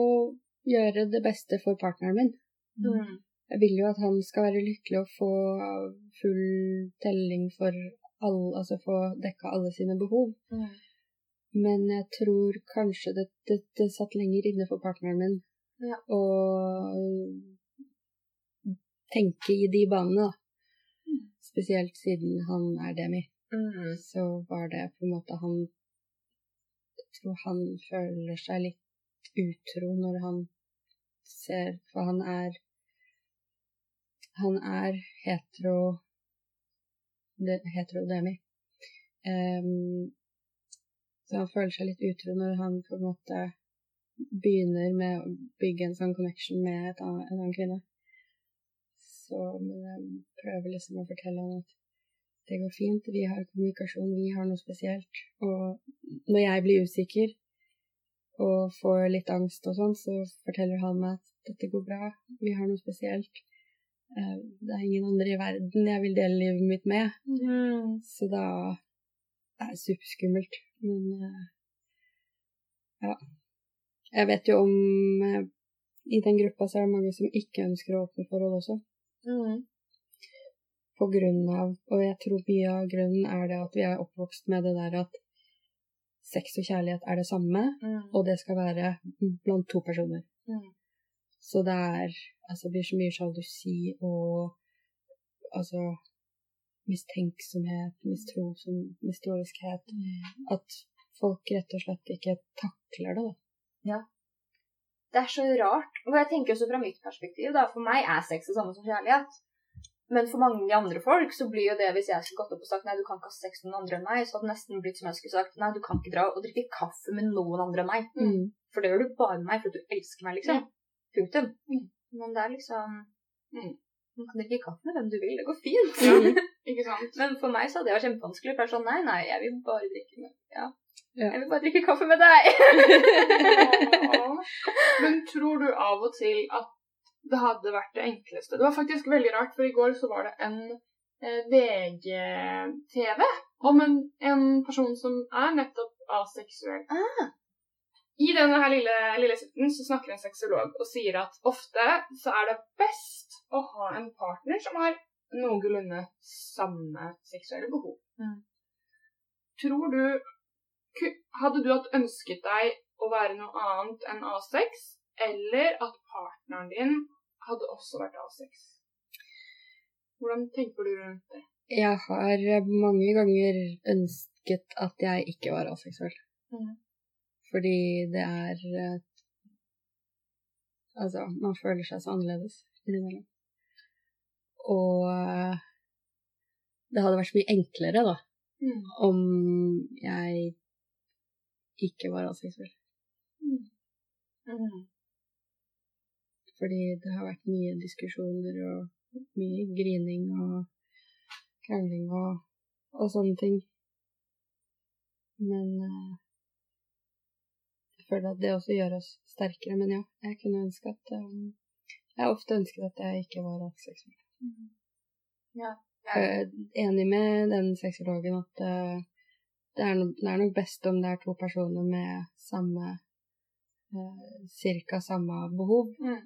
gjøre det beste for partneren min. Mm. Jeg vil jo at han skal være lykkelig og få full telling for alle, altså få dekka alle sine behov. Mm. Men jeg tror kanskje det, det, det satt lenger inne for partneren min Ja. å tenke i de banene, da. Mm. Spesielt siden han er demi. Mm. Så var det på en måte han Jeg tror han føler seg litt utro når han ser For han er Han er hetero det, hetero-demi. Ehm, så han føler seg litt utro når han på en måte begynner med å bygge en sånn connection med et annet, en annen kvinne. Så men jeg prøver liksom å fortelle han at det går fint, vi har kommunikasjon, vi har noe spesielt. Og når jeg blir usikker og får litt angst og sånn, så forteller han meg at dette går bra, vi har noe spesielt. Eh, Det er ingen andre i verden jeg vil dele livet mitt med. Mm. Så da er superskummelt. Men eh, ja. Jeg vet jo om eh, I den gruppa så er det mange som ikke ønsker å åpne forhold også. Mm. På grunn av Og jeg tror mye av grunnen er det at vi er oppvokst med det der at sex og kjærlighet er det samme, Mm. og det skal være blant to personer. Mm. Så det er Altså, det blir så mye sjalusi og altså mistenksomhet, mistro, mistroiskhet At folk rett og slett ikke takler det, da. Det er så rart. Og jeg tenker også fra mitt perspektiv, da. For meg er sex det samme som kjærlighet. Men for mange andre folk så blir jo det hvis jeg skulle gått opp og sagt nei, du kan ikke ha sex med noen andre enn meg, så hadde det nesten blitt som jeg skulle sagt nei, du kan ikke dra og drikke kaffe med noen andre enn meg. Mm. For det gjør du bare med meg fordi du elsker meg, liksom. Punktum. Mm. Men det er liksom Mm. Man kan drikke kaffe med hvem du vil, det går fint. Mm. Ikke sant? Men for meg så hadde det vært kjempevanskelig. For er sånn, nei, nei, jeg vil bare drikke med ja. Ja. Jeg vil bare drikke kaffe med deg. Men tror du av og til at det hadde vært det enkleste? Det var faktisk veldig rart, for i går så var det en eh, VG-TV om en, en person som er nettopp aseksuell. Ah. I denne her lille, lille sitten så snakker en sexolog og sier at ofte så er det best å ha en partner som har noenlunde samme seksuelle behov. Mm. Tror du Hadde du hatt ønsket deg å være noe annet enn A6, eller at partneren din hadde også vært A6? Hvordan tenker du rundt det? Jeg har mange ganger ønsket at jeg ikke var aseksuell. Mm. Fordi det er Altså, man føler seg så annerledes innimellom. Og eh, det hadde vært så mye enklere, da, Mm. om jeg ikke var aseksuell. Mm. Fordi det har vært mye diskusjoner og mye grining og krangling og, og sånne ting. Men uh, jeg føler at det også gjør oss sterkere. Men ja, jeg kunne ønske at um, Jeg har ofte ønsket at jeg ikke var aseksuell. Ja. Jeg er enig med den sexologen at eh, det, er no, det er nok best om det er to personer med samme uh, Cirka samme behov. Mm.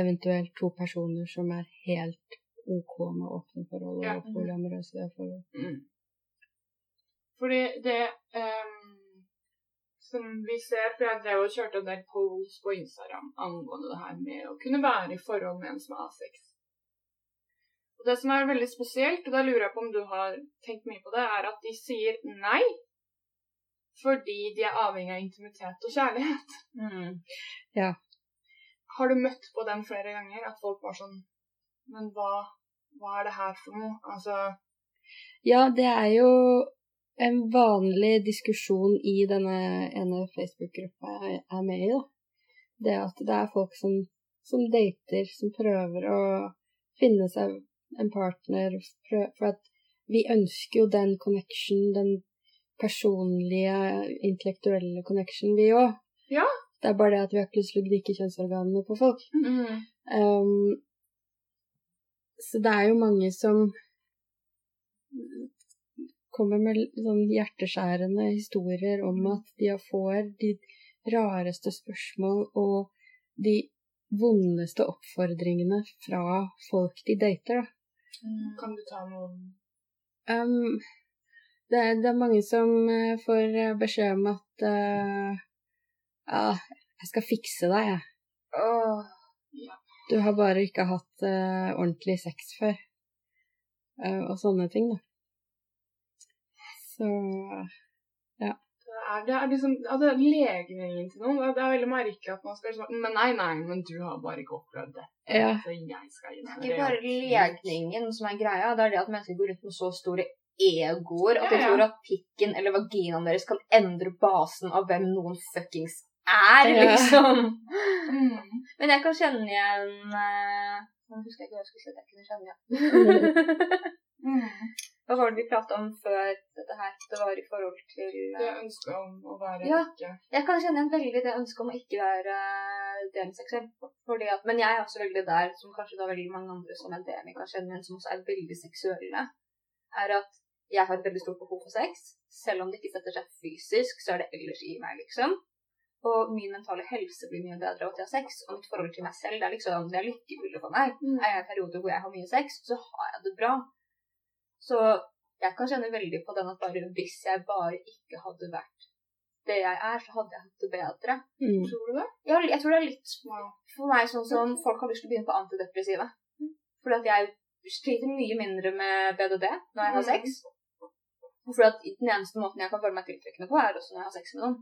Eventuelt to personer som er helt OK med åpne forhold Ja. og polyamorøse forhold. Mm. Fordi det um, som vi ser, for jeg drev og kjørte en del polls på Instagram angående det her med å kunne være i forhold med en som er A6. Og det som er veldig spesielt, og da lurer jeg på om du har tenkt mye på det, er at de sier nei fordi de er avhengig av intimitet og kjærlighet. Mm. Har du møtt på den flere ganger? At folk var sånn Men hva, hva er det her for noe? Altså Ja, det er jo en vanlig diskusjon i denne ene Facebook-gruppa jeg er med i, da. Det at det er folk som, som dater, som prøver å finne seg en partner. For at vi ønsker jo den connection, den personlige, intellektuelle connection, vi òg. Ja. Det er bare det at vi har ikke lyst til å gnike kjønnsorganene på folk. Um, så det er jo mange som kommer med sånn hjerteskjærende historier om at de får de rareste spørsmål og de vondeste oppfordringene fra folk de dater, da. Kan du ta noen Um, det, det er mange som eh, får eh, beskjed om at uh, Ja, jeg skal fikse deg, jeg. Åh. Du har bare ikke hatt uh, ordentlig sex før. Uh, og sånne ting, da. Så er, det er liksom altså, legningen til noen. Det er veldig merkelig at man skal sånn Men nei, nei, men du har bare ikke opplevd det. ja. Så jeg skal Det er ikke bare legningen som er greia, det er det at mennesker går rundt med så store egoer at de tror at pikken eller vaginaen deres kan endre basen av hvem noen fuckings er, Ja. liksom. Mm. Men jeg kan kjenne igjen eh, Nå husker jeg ikke hva jeg skulle si at jeg kunne kjenne igjen. Mm. Hva var det vi prata om før dette her? Det var i forhold til Det eh, ønsket om å være Ja. ikke Jeg kan kjenne igjen veldig det ønsket om å ikke være eh, demiseksuell. Men jeg er også veldig der, som kanskje da veldig mange andre som er demi kan kjenne igjen, som også er veldig seksuelle, er at jeg har et veldig stort behov for sex. Selv om det ikke setter seg fysisk, så er det ellers i meg, liksom. Og min mentale helse blir mye bedre av at jeg har sex. Og mitt forhold til meg selv det er liksom, det er lykkebildet for meg. Mm. Er jeg i perioder hvor jeg har mye sex, så har jeg det bra. Så jeg kan kjenne veldig på den at bare hvis jeg bare ikke hadde vært det jeg er, så hadde jeg hatt det bedre. Mm. Tror du det? Jeg, jeg tror det er litt for meg sånn som folk har lyst til å begynne på antidepressiva. Fordi at jeg sliter mye mindre med BDD når jeg har Mm. sex. Og fordi at den eneste måten jeg kan føle meg tiltrekkende på, er også når jeg har sex med noen.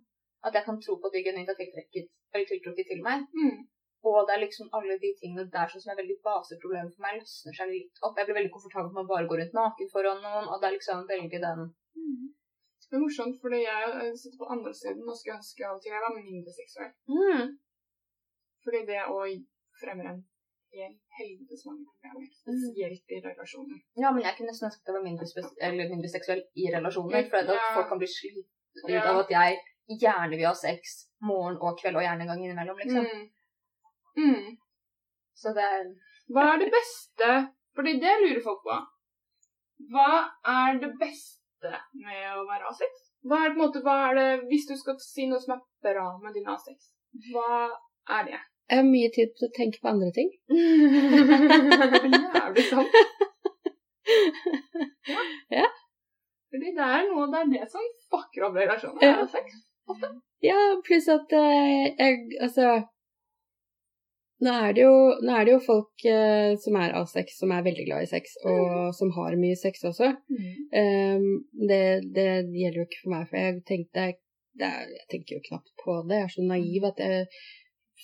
At jeg kan tro på at de genuint er tiltrukket til meg. Mm. Og det er liksom alle de tingene der som er veldig baseproblemer for meg, løsner seg litt opp. Jeg blir veldig komfortabel med å bare gå rundt naken foran noen, og det er liksom veldig den Det er morsomt, fordi jeg eh, sitter på andre siden og skulle ønske av og til jeg var mindre seksuell. mm. Fordi det å fremmer en hel helvetes mange problemer, spesielt i relasjoner. Ja, men jeg kunne nesten ønske at jeg var mindre, mindre seksuell i relasjoner. For Ja. folk kan bli slitt ut Ja. av at jeg gjerne vil ha sex morgen og kveld, og gjerne en gang innimellom, liksom. Mm. Mm. Så det er Hva er det beste Fordi det lurer folk på. Hva er det beste med å være A6? Hva er, på en måte, hva er det, Hvis du skal si noe som er bra med din A6, hva er det? Jeg har mye tid til å tenke på andre ting. Jævlig sant. Ja. Ja. Fordi det er noe det er det som fucker opp relasjoner. Ja. sex. Ja, pluss at eh, jeg Altså nå er, det jo, nå er det jo folk eh, som er av sex, som er veldig glad i sex, og som har mye sex også. Um, det, det gjelder jo ikke for meg, for jeg tenkte er, Jeg tenker jo knapt på det. Jeg er så naiv at jeg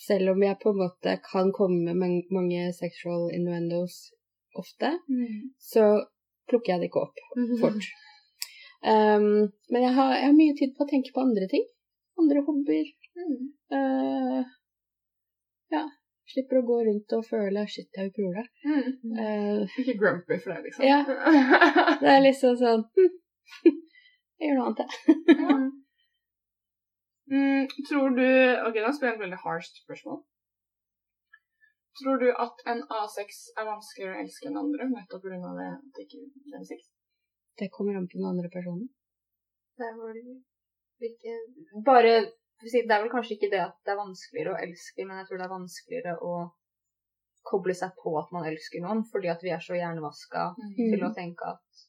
Selv om jeg på en måte kan komme med mange, sexual innuendos ofte, så plukker jeg det ikke opp fort. Um, men jeg har, jeg har mye tid på å tenke på andre ting. Andre hobbyer. Uh, ja. Slipper å gå rundt og føle 'shit, jeg pule'. Mm. Uh, Ikke grumpy for det, liksom. Ja. det er liksom sånn hm, Jeg gjør noe annet, jeg. Ja. Mm, tror du Ok, da spør jeg et veldig harsh spørsmål. Tror du at en A6 er vanskeligere å elske enn andre, nettopp pga. det at det ikke det er sex? Det kommer an på den andre personen. Det er vel ikke Bare Det er vel kanskje ikke det at det er vanskeligere å elske, men jeg tror det er vanskeligere å koble seg på at man elsker noen, fordi at vi er så hjernevaska til å tenke at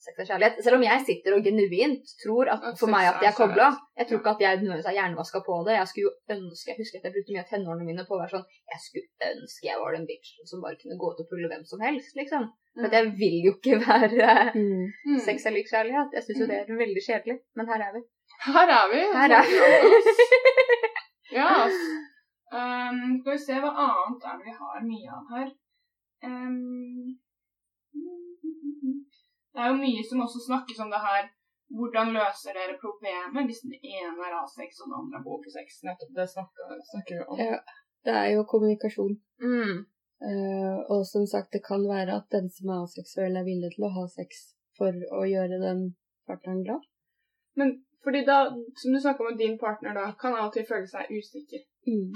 sex er kjærlighet. Selv om jeg sitter og genuint tror at for meg at jeg er kobla. Jeg tror ikke at jeg nødvendigvis er hjernevaska på det. Jeg skulle jo ønske, jeg husker at jeg brukte mye av tenårene mine på å være sånn Jeg skulle ønske jeg var den bitchen som bare kunne gå ut og pulle hvem som helst, liksom. For mm. jeg vil jo ikke være Mm. Mm. sex er lik kjærlighet. Jeg syns jo det er veldig kjedelig, men her er vi. Her er vi. Her er Ja, ass. Um, skal vi se hva annet er det vi har mye av her. Um, det er jo mye som også snakkes om det her. Hvordan løser dere problemet hvis den ene er A6 og den andre er HK6? Nettopp det snakker, snakker vi om. Ja. Det er jo kommunikasjon. Mm. Uh, og som sagt, det kan være at den som er aseksuell, er villig til å ha sex for å gjøre den partneren glad. Men fordi da, som du snakka med din partner, da, kan av og til føle seg usikker Mm.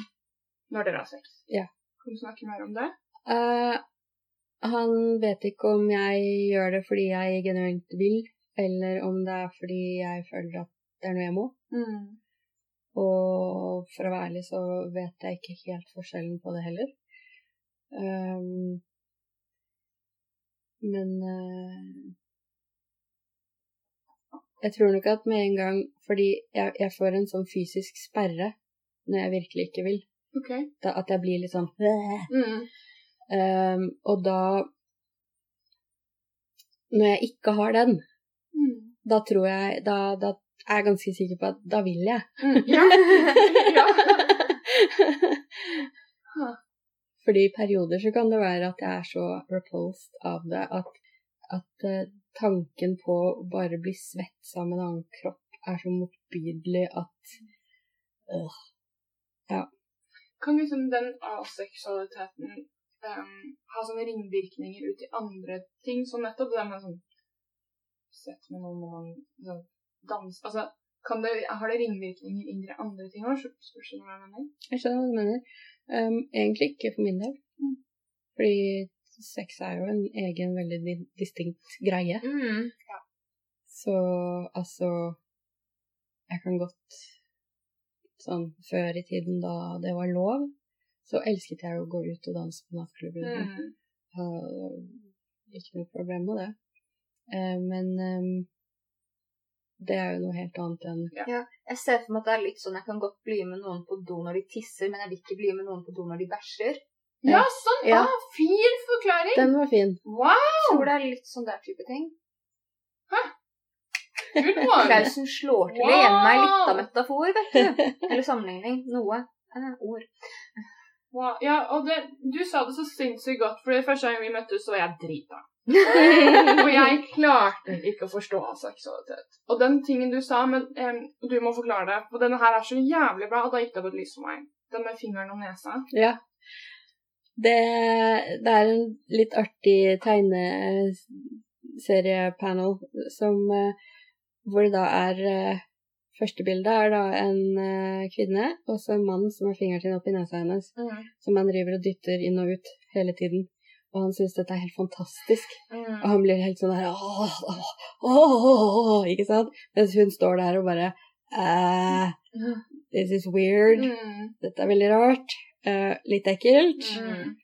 når dere har sex. Ja. Kan du snakke mer om det? Uh, han vet ikke om jeg gjør det fordi jeg genuint vil, eller om det er fordi jeg føler at det er noe jeg må. Mm. Og for å være ærlig så vet jeg ikke helt forskjellen på det heller. Um, men eh, jeg tror nok at med en gang Fordi jeg, jeg får en sånn fysisk sperre når jeg virkelig ikke vil. Okay. Da, at jeg blir litt sånn Mm. um, Og da Når jeg ikke har den, Mm. da tror jeg Da, da er jeg ganske sikker på at da vil jeg. Mm. Ja. ja. Fordi i perioder så kan det være at jeg er så repulsed av det at, at eh, tanken på å bare bli svett med en annen kropp er så motbydelig at øh, Kan liksom den aseksualiteten um, ha sånne ringvirkninger ut i andre ting, Så nettopp det med sånn Sett med noen når man sånn, danser Altså, kan det, har det ringvirkninger inn i andre ting òg? Spørs du hva jeg mener? Jeg skjønner hva du mener. Um, egentlig ikke for min del. Mm. Fordi sex er jo en egen, veldig distinkt greie. Mm. Så altså Jeg kan godt Sånn før i tiden da det var lov, så elsket jeg å gå ut og danse på nattklubben. Mm. Uh, ikke noe problem med det. Uh, men um, det er jo noe helt annet enn Jeg ser for meg at det er litt sånn jeg kan godt bli med noen på do når de tisser, men jeg vil ikke bli med noen på do når de bæsjer. Ja, sånn! Ja. Ah, fin forklaring! Den var fin. Wow! Tror det er litt sånn der type ting. Hæ? one! Klausen slår til Wow! igjen meg litt av metafor, vet du. Eller sammenligning. Noe. Eh, ord. Wow. Ja, og det, du sa det så sinnssykt godt, for det første gang vi møttes, så var jeg drita. Og jeg klarte ikke å forstå seksualitet. Og den tingen du sa, men um, du må forklare det, for denne her er så jævlig bra, og da gikk det opp et lys for meg. Den med fingeren og nesa. Ja. Det, det er en litt artig tegneseriepanel som eh, Hvor det da er eh, Første bildet er da en eh, kvinne og så en mann som har fingeren sin oppi nesa hennes. Som han driver og dytter inn og ut hele tiden. Og han syns dette er helt fantastisk. Og han blir helt sånn her åh, åh, åh, åh, Ikke sant? Mens hun står der og bare eh, This is weird. Mm. Dette er veldig rart. Eh, litt ekkelt. Mm.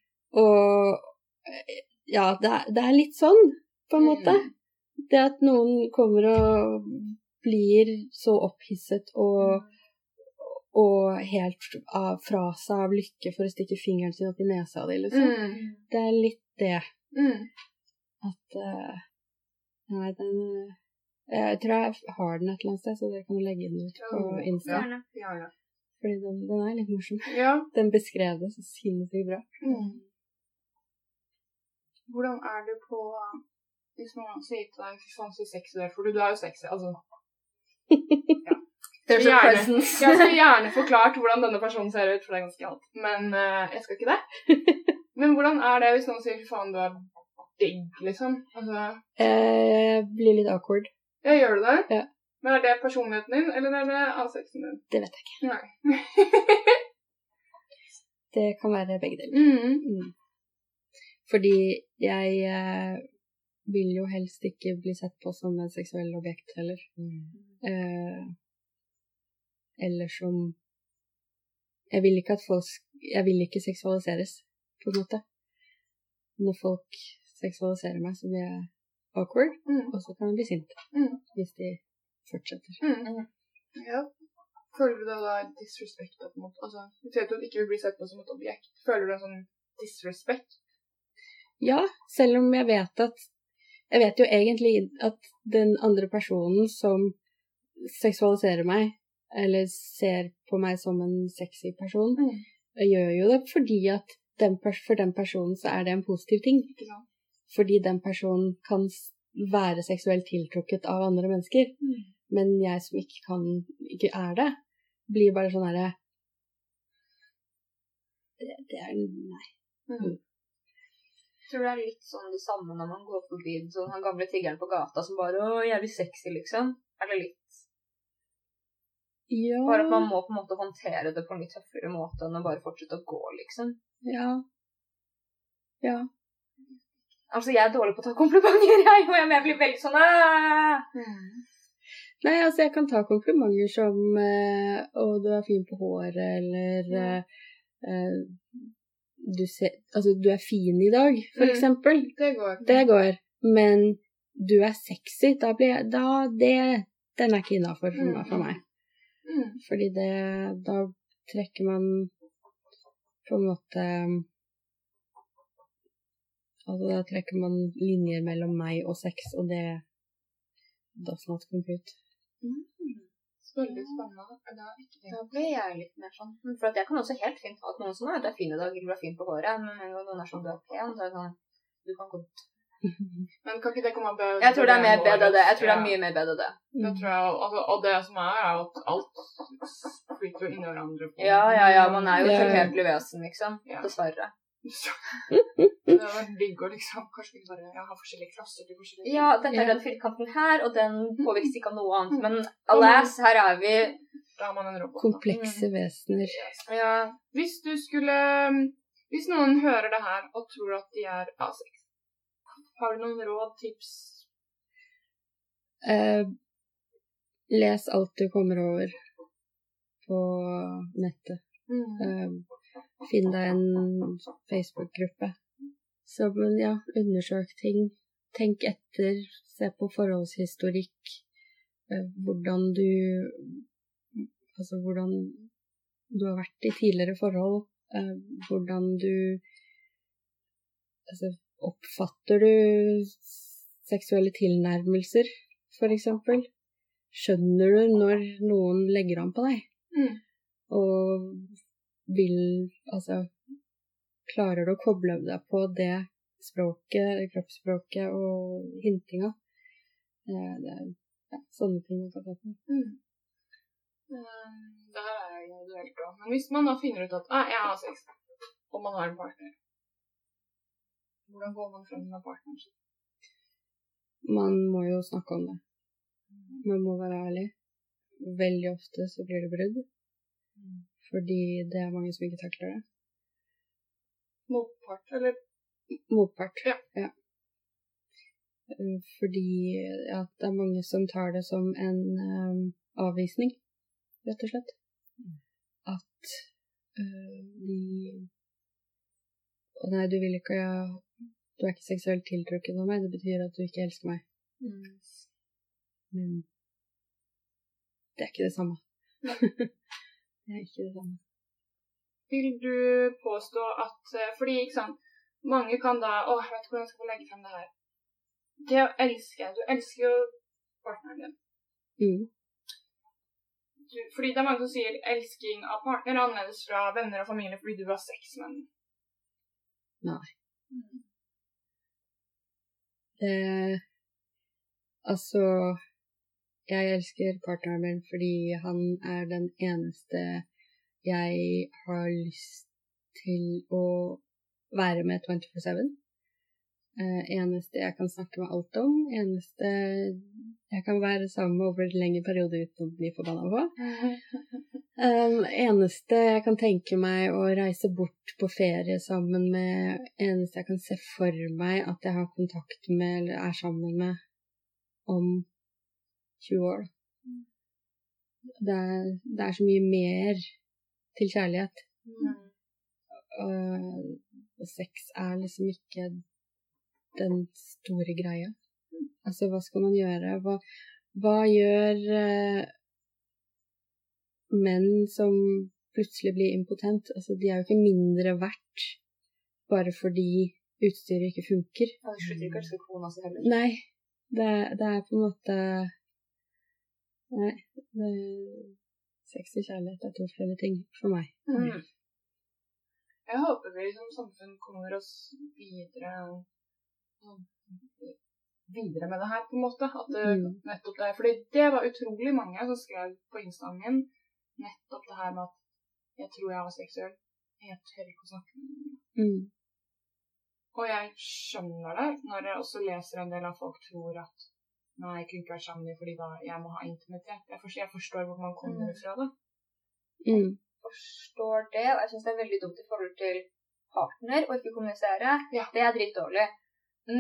Og eh, ja, det er, det er litt sånn, på en måte. Mm. Det at noen kommer og blir så opphisset og, og helt av, fra seg av lykke for å stikke fingeren sin opp i nesa di, liksom. Mm. Det er litt det Mm. at uh, Nei, den Jeg tror jeg har den et eller annet sted, så dere kan legge den ut på Insta. Ja, ja. Fordi den, den er litt morsom. ja. Den beskrev det så sinnssykt bra. Mm. Hvordan er det på Hvis noen sier til deg 'fy faen, så sexy du er', for du, du er jo sexy, altså. ja. a Gjerne. Jeg skulle gjerne forklart hvordan denne personen ser ut, for det er ganske alt. Men uh, jeg skal ikke det. Men hvordan er det hvis noen sier 'fy faen, du er digg', liksom? Altså, jeg blir litt awkward. ja, gjør du det? Ja. Men er det personligheten din, eller er det ansikten din? Det vet jeg ikke. Nei. Det kan være begge deler. mm. Mm. Fordi jeg eh, vil jo helst ikke bli sett på som et seksuelt objekt heller. Eh, eller som Jeg vil folk Jeg vil ikke seksualiseres, på en måte. Når folk seksualiserer meg, så blir jeg awkward, Mm. og så kan jeg bli sint. Mm. Hvis de fortsetter. Mm. Ja. Føler du deg da disrespect på en måte? Altså, du sier at du ikke vil bli sett på som et objekt. Føler du en sånn disrespekt? Ja, selv om jeg vet at Jeg vet jo egentlig at den andre personen som seksualiserer meg, eller ser på meg som en sexy person, Mm. gjør jo det fordi at den, for den personen så er det en positiv ting. Sant? Fordi den personen kan være seksuelt tiltrukket av andre mennesker. Mm. Men jeg som ikke kan, ikke er det, blir bare sånn herre det, det er Nei. Mm. Jeg tror det er litt sånn det samme når man går forbi sånn han gamle tiggeren på gata som bare Å, jævlig sexy, liksom. Er det litt Ja. Bare at man må på en måte håndtere det på en litt tøffere måte enn å bare fortsette å gå, liksom. Ja. Ja. Altså, jeg er dårlig på å ta komplimenter, jeg, og jeg blir veldig sånn «Æ!» Mm. Nei, altså, jeg kan ta komplimenter som eh, 'Å, du er fin på håret', eller eh, eh, du, ser, altså, 'Du er fin i dag', for Mm. eksempel. Det går. Det går. Men 'du er sexy', da blir jeg Da det Den er ikke innafor for, meg- for meg. Mm. Fordi det Da trekker man på en måte Altså, da trekker man linjer mellom meg og sex, og det does not compute. Mm. Veldig spennende. Det. Da blir jeg litt mer sånn For at jeg kan også helt fint ha at noen som er, det er fin i dag, eller du er fin på håret, men en gang noen er sånn du er pen, så er det sånn Du kan godt Men kan ikke det komme av Jeg tror det er mer BDD? BDD. Jeg tror det er mye mer BDD. Det tror jeg, altså, og det som er, er at alt flyter jo inn i hverandre. på- Ja, ja, ja. Man er jo Ja. et tilhørlig vesen, liksom. Ja. Dessverre. Det hadde vært digg å liksom Kanskje vi bare ja, ha forskjellige klasser til forskjellige Ja, dette er den firkanten her, og den påvirkes ikke av noe annet. Men alas, her er vi Da er man en robot. da. Komplekse vesener. Ja. Hvis du skulle Hvis noen hører det her og tror at de er A6, har du noen råd, tips? Eh, les alt du kommer over på nettet. Eh, finn deg en Facebook-gruppe. Så ja, undersøk ting. Tenk etter. Se på forholdshistorikk. Eh, hvordan du Altså hvordan du har vært i tidligere forhold. Eh, hvordan du Altså, oppfatter du seksuelle tilnærmelser, eksempel? Skjønner du når noen legger an på deg? Mm. Og vil Altså Klarer du å koble deg på det språket, kroppsspråket og hintinga? Eh, Det er ja, sånne ting man kan ta på. Mm. Um, det her er individuelt òg. Men hvis man da finner ut at ah, jeg har sex, og man har en partner Hvordan går man frem med partneren sin? Man må jo snakke om det. Man må være ærlig. Veldig ofte så blir det brudd. Fordi det er mange som ikke takler det. Motpart, eller Motpart. Ja. ja. Fordi ja, det er mange som tar det som en um, avvisning, rett og slett. At uh, de Å nei, du vil ikke Du er ikke seksuelt tiltrukket av meg. Det betyr at du ikke elsker meg. Men det er ikke det samme. det er ikke det samme. Vil du påstå at eh, Fordi, ikke sant, mange kan da Å, jeg vet ikke hvordan jeg skal få legge frem det her. Det å elske Du elsker jo partneren din. Mm. Du, fordi det er mange som sier elsking av partner er annerledes fra venner og familie fordi du har sex med den. Nei. Mm. Det Altså Jeg elsker partneren min fordi han er den eneste jeg har lyst til å være med 24-7. Eh, eneste jeg kan snakke med alt om. Eneste jeg kan være sammen med over en lengre periode uten å bli forbanna på. Um, eneste jeg kan tenke meg å reise bort på ferie sammen med, eneste jeg kan se for meg at jeg har kontakt med eller er sammen med om 20 år. Det er, det er så mye mer til kjærlighet. Mm. Og, og sex er liksom ikke den store greia. Altså, hva skal man gjøre? Hva, hva gjør eh, menn som plutselig blir impotent? Altså, de er jo ikke mindre verdt bare fordi utstyret ikke funker. Ja, de slutter ikke å elske kona si heller. Nei, det, det er på en måte Nei. det- Sex og kjærlighet er to forskjellige ting for meg. Mm. Jeg håper vi som samfunn kommer oss videre videre med det her, på en måte. At det, Mm. nettopp det, fordi det var utrolig mange som skrev på instaen min nettopp det her med at jeg tror jeg var seksuell. Jeg tør ikke å snakke med noen. Mm. Og jeg skjønner det når jeg også leser en del av folk tror at nei, jeg kunne ikke vært sammen med fordi da jeg må ha intimitet. Jeg forstår, jeg forstår hvor man kommer Mm. fra det. Mm. Forstår det, og jeg syns det er veldig dumt i forhold til partner å ikke kommunisere. Ja. Det er dritdårlig.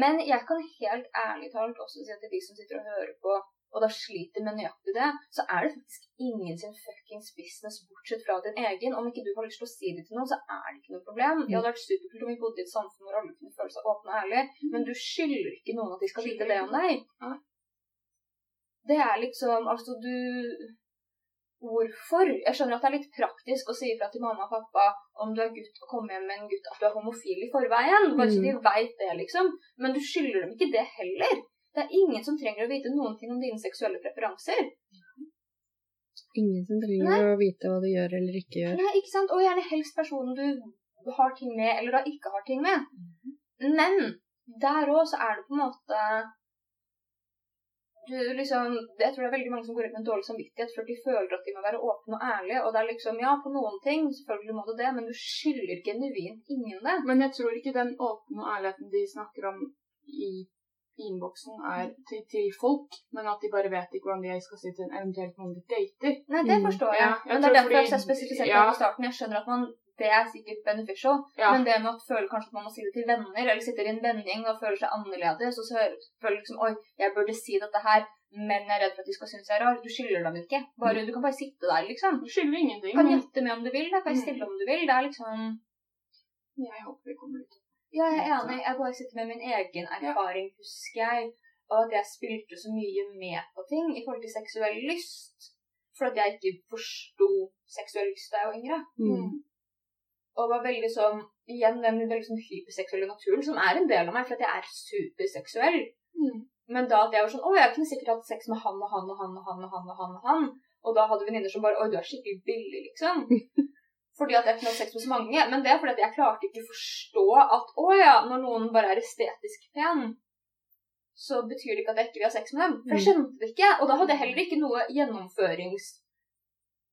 Men jeg kan helt ærlig talt også si at til de som sitter og hører på, og da sliter med nøyaktig det, så er det faktisk ingen sin fuckings business bortsett fra din egen. Om ikke du har lyst til å si det til noen, så er det ikke noe problem. Det hadde vært superkult om vi bodde i et samfunn hvor alle kunne føle seg åpne og ærlige, men du skylder ikke noen at de skal vite det om deg. Nei. Det er liksom Altså, du Hvorfor? Jeg skjønner at det er litt praktisk å si ifra til mamma og pappa om du er gutt og kommer hjem med en gutt at du er homofil i forveien. Bare så Mm. de veit det, liksom. Men du skylder dem ikke det heller. Det er ingen som trenger å vite noen ting om dine seksuelle preferanser. Ingen som trenger å vite hva du gjør eller ikke gjør. Nei, ikke sant? Og gjerne helst personen du har ting med, eller da ikke har ting med. Men der òg så er det på en måte liksom, Jeg tror det er veldig mange som går ut med en dårlig samvittighet for de føler at de må være åpne og ærlige. Og det er liksom, ja, på noen ting, selvfølgelig må du det, men du skylder genuint ingen det. Men jeg tror ikke den åpne og ærligheten de snakker om i innboksen, er til, til folk, men at de bare vet ikke hvordan de skal si til en eventuelt noen de dater. Nei, det Mm. forstår jeg. Ja, jeg men det er derfor jeg spesifiserte ja. i starten. Jeg skjønner at man, det er sikkert beneficial, Ja. men det med å føle kanskje at man må si det til venner, eller sitter i en vennegjeng og føler seg annerledes, og så føler liksom Oi, jeg burde si dette her, men jeg er redd for at de skal synes jeg er rar. Du skylder dem ikke. Bare, du kan bare sitte der, liksom. Du skylder ingenting. Kan gjette med om du vil, da kan Mm. stille om du vil. Det er liksom Jeg håper vi kommer ut. Ja, jeg er enig. Jeg bare sitter med min egen erfaring, husker jeg, og at jeg spilte så mye med på ting i forhold til seksuell lyst. For at jeg ikke forsto seksuell lyst da jeg var yngre. Mm. Og var veldig sånn Igjen den veldig sånn hyperseksuelle naturen, som er en del av meg, for at jeg er superseksuell. Mm. Men da at jeg var sånn Å, jeg kunne sikkert hatt sex med han og han og han og han og han. Og han og han. Og da hadde venninner som bare Oi, du er skikkelig billig, liksom. Fordi at jeg kunne hatt sex med så mange. Men det er fordi at jeg klarte ikke å forstå at å ja, når noen bare er estetisk pen, så betyr det ikke at jeg ikke vil ha sex med dem. For jeg skjønte det ikke. Og da hadde jeg heller ikke noe gjennomførings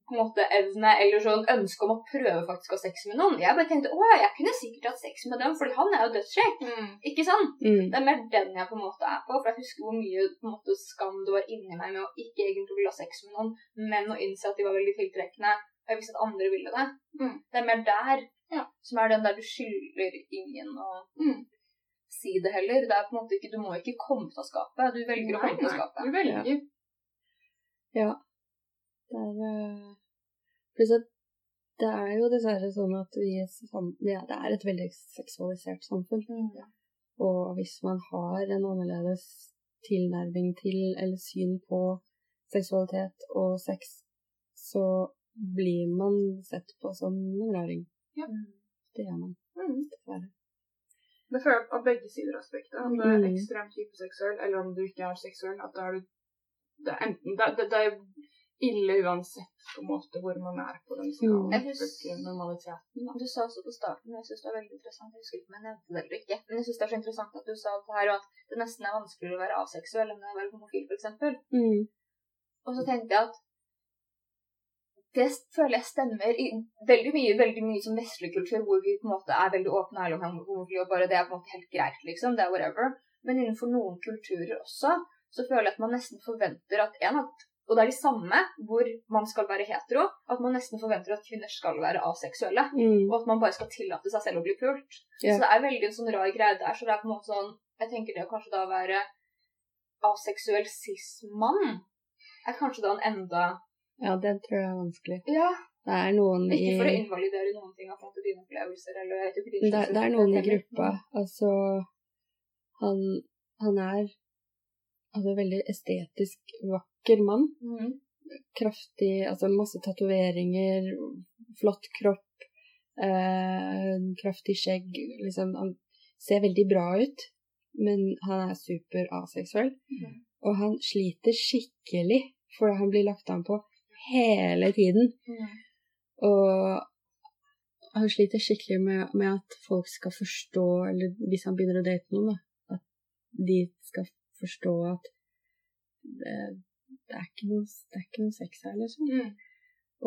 på en måte evne eller sånn ønske om å prøve faktisk å ha sex med noen. Jeg bare tenkte å ja, jeg kunne sikkert hatt sex med dem, fordi han er jo dødskjekk. Mm. Ikke sant? Mm. Det er mer den jeg på en måte er på, for jeg husker hvor mye på en måte, skam det var inni meg med å ikke egentlig ville ha sex med noen, men å innse at de var veldig tiltrekkende, og jeg visste at andre ville det. Mm. Det er mer der, Ja. som er den der du skylder ingen å Mm. si det heller. Det er på en måte ikke, Du må ikke komme ut av skapet, du velger å komme ut av nei, skapet. Du velger. Ja. Det er eh, Pluss at det er jo dessverre sånn at vi er ja, det er et veldig seksualisert samfunn. Mm. Og hvis man har en annerledes tilnærming til eller syn på seksualitet og sex, så blir man sett på som en raring. Ja. Det gjør man, Mm. dessverre. Det føler jeg av begge sider av aspektet. Om du er Mm. ekstremt hyperseksuell, eller om du ikke er seksuell. At da er du det er enten, det, det, det er ille uansett på en måte hvor man er på den skalaen. Hus- normaliteten. Da. Du sa også på starten, og jeg synes det er veldig interessant, jeg husker ikke om jeg nevnte det eller ikke, men jeg synes det er så interessant at du sa det her, og at det nesten er vanskeligere å være aseksuell enn å være homofil, eksempel. Mm. Og så tenkte jeg at det føler jeg stemmer i veldig mye veldig mye som vestlig kultur, hvor vi på en måte er veldig åpne og ærlige om homofili, og bare det er på en måte helt greit, liksom. Det er whatever. Men innenfor noen kulturer også, så føler jeg at man nesten forventer at en at og det er de samme hvor man skal være hetero, at man nesten forventer at kvinner skal være aseksuelle. Mm. Og at man bare skal tillate seg selv å bli pult. Yeah. Så det er veldig en sånn rar greie der. Så det er på en måte sånn Jeg tenker det å kanskje da være aseksuell cis-mann er kanskje da en enda Ja, det tror jeg er vanskelig. Ja. Det er noen i Ikke for å invalidere noen ting av dine opplevelser, eller jeg vet ikke det, det er noen i gruppa. Altså Han, han er altså veldig estetisk vakker mann. Mm. Kraftig Altså masse tatoveringer, flott kropp, eh, kraftig skjegg. Liksom Han ser veldig bra ut, men han er super aseksuell. Mm. Og han sliter skikkelig For han blir lagt an på hele tiden. Mm. Og han sliter skikkelig med, med at folk skal forstå, eller hvis han begynner å date noen, da, at de skal forstå at det, det, er, ikke noe, det er ikke noe sex her, liksom. Mm.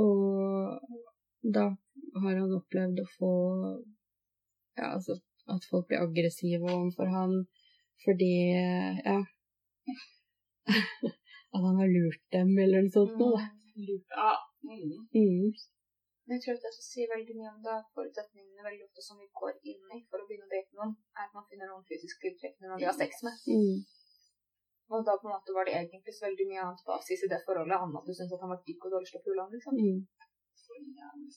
Og da har han opplevd å få Ja, altså at folk blir aggressive overfor han fordi Ja. At han har lurt dem, eller noe sånt noe, da. Ja. Mm. Mm. Men jeg tror at det som sier veldig mye om det, forutsetningene veldig ofte som vi går inn i for å begynne å date noen, er at man finner noen fysiske når man vil ha sex med. Mm. Og da på en måte var det egentlig så veldig mye annet basis i det forholdet, annet at du syntes at han var digg og dårlig til å pule han, liksom. Mm. Så jævlig.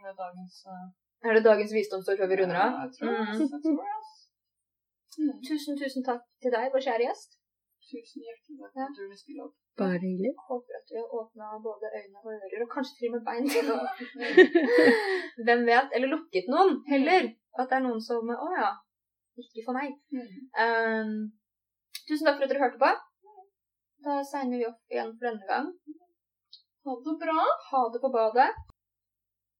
Er det dagens uh, Er det dagens visdomsord før vi runder av? Ja, jeg tror det. Mm. Det. Mm. Tusen, tusen takk til deg, vår kjære gjest. Tusen hjertelig takk for at du ville stille opp. Bare hyggelig. Håper at vi har åpna både øyne og ører, og kanskje til og med bein Hvem vet? Eller lukket noen, heller. At det er noen som Å ja. Ikke for meg. Mm. Um, tusen takk for at dere hørte på. Da signer vi opp igjen for denne gang. Ha det bra. Ha det på badet.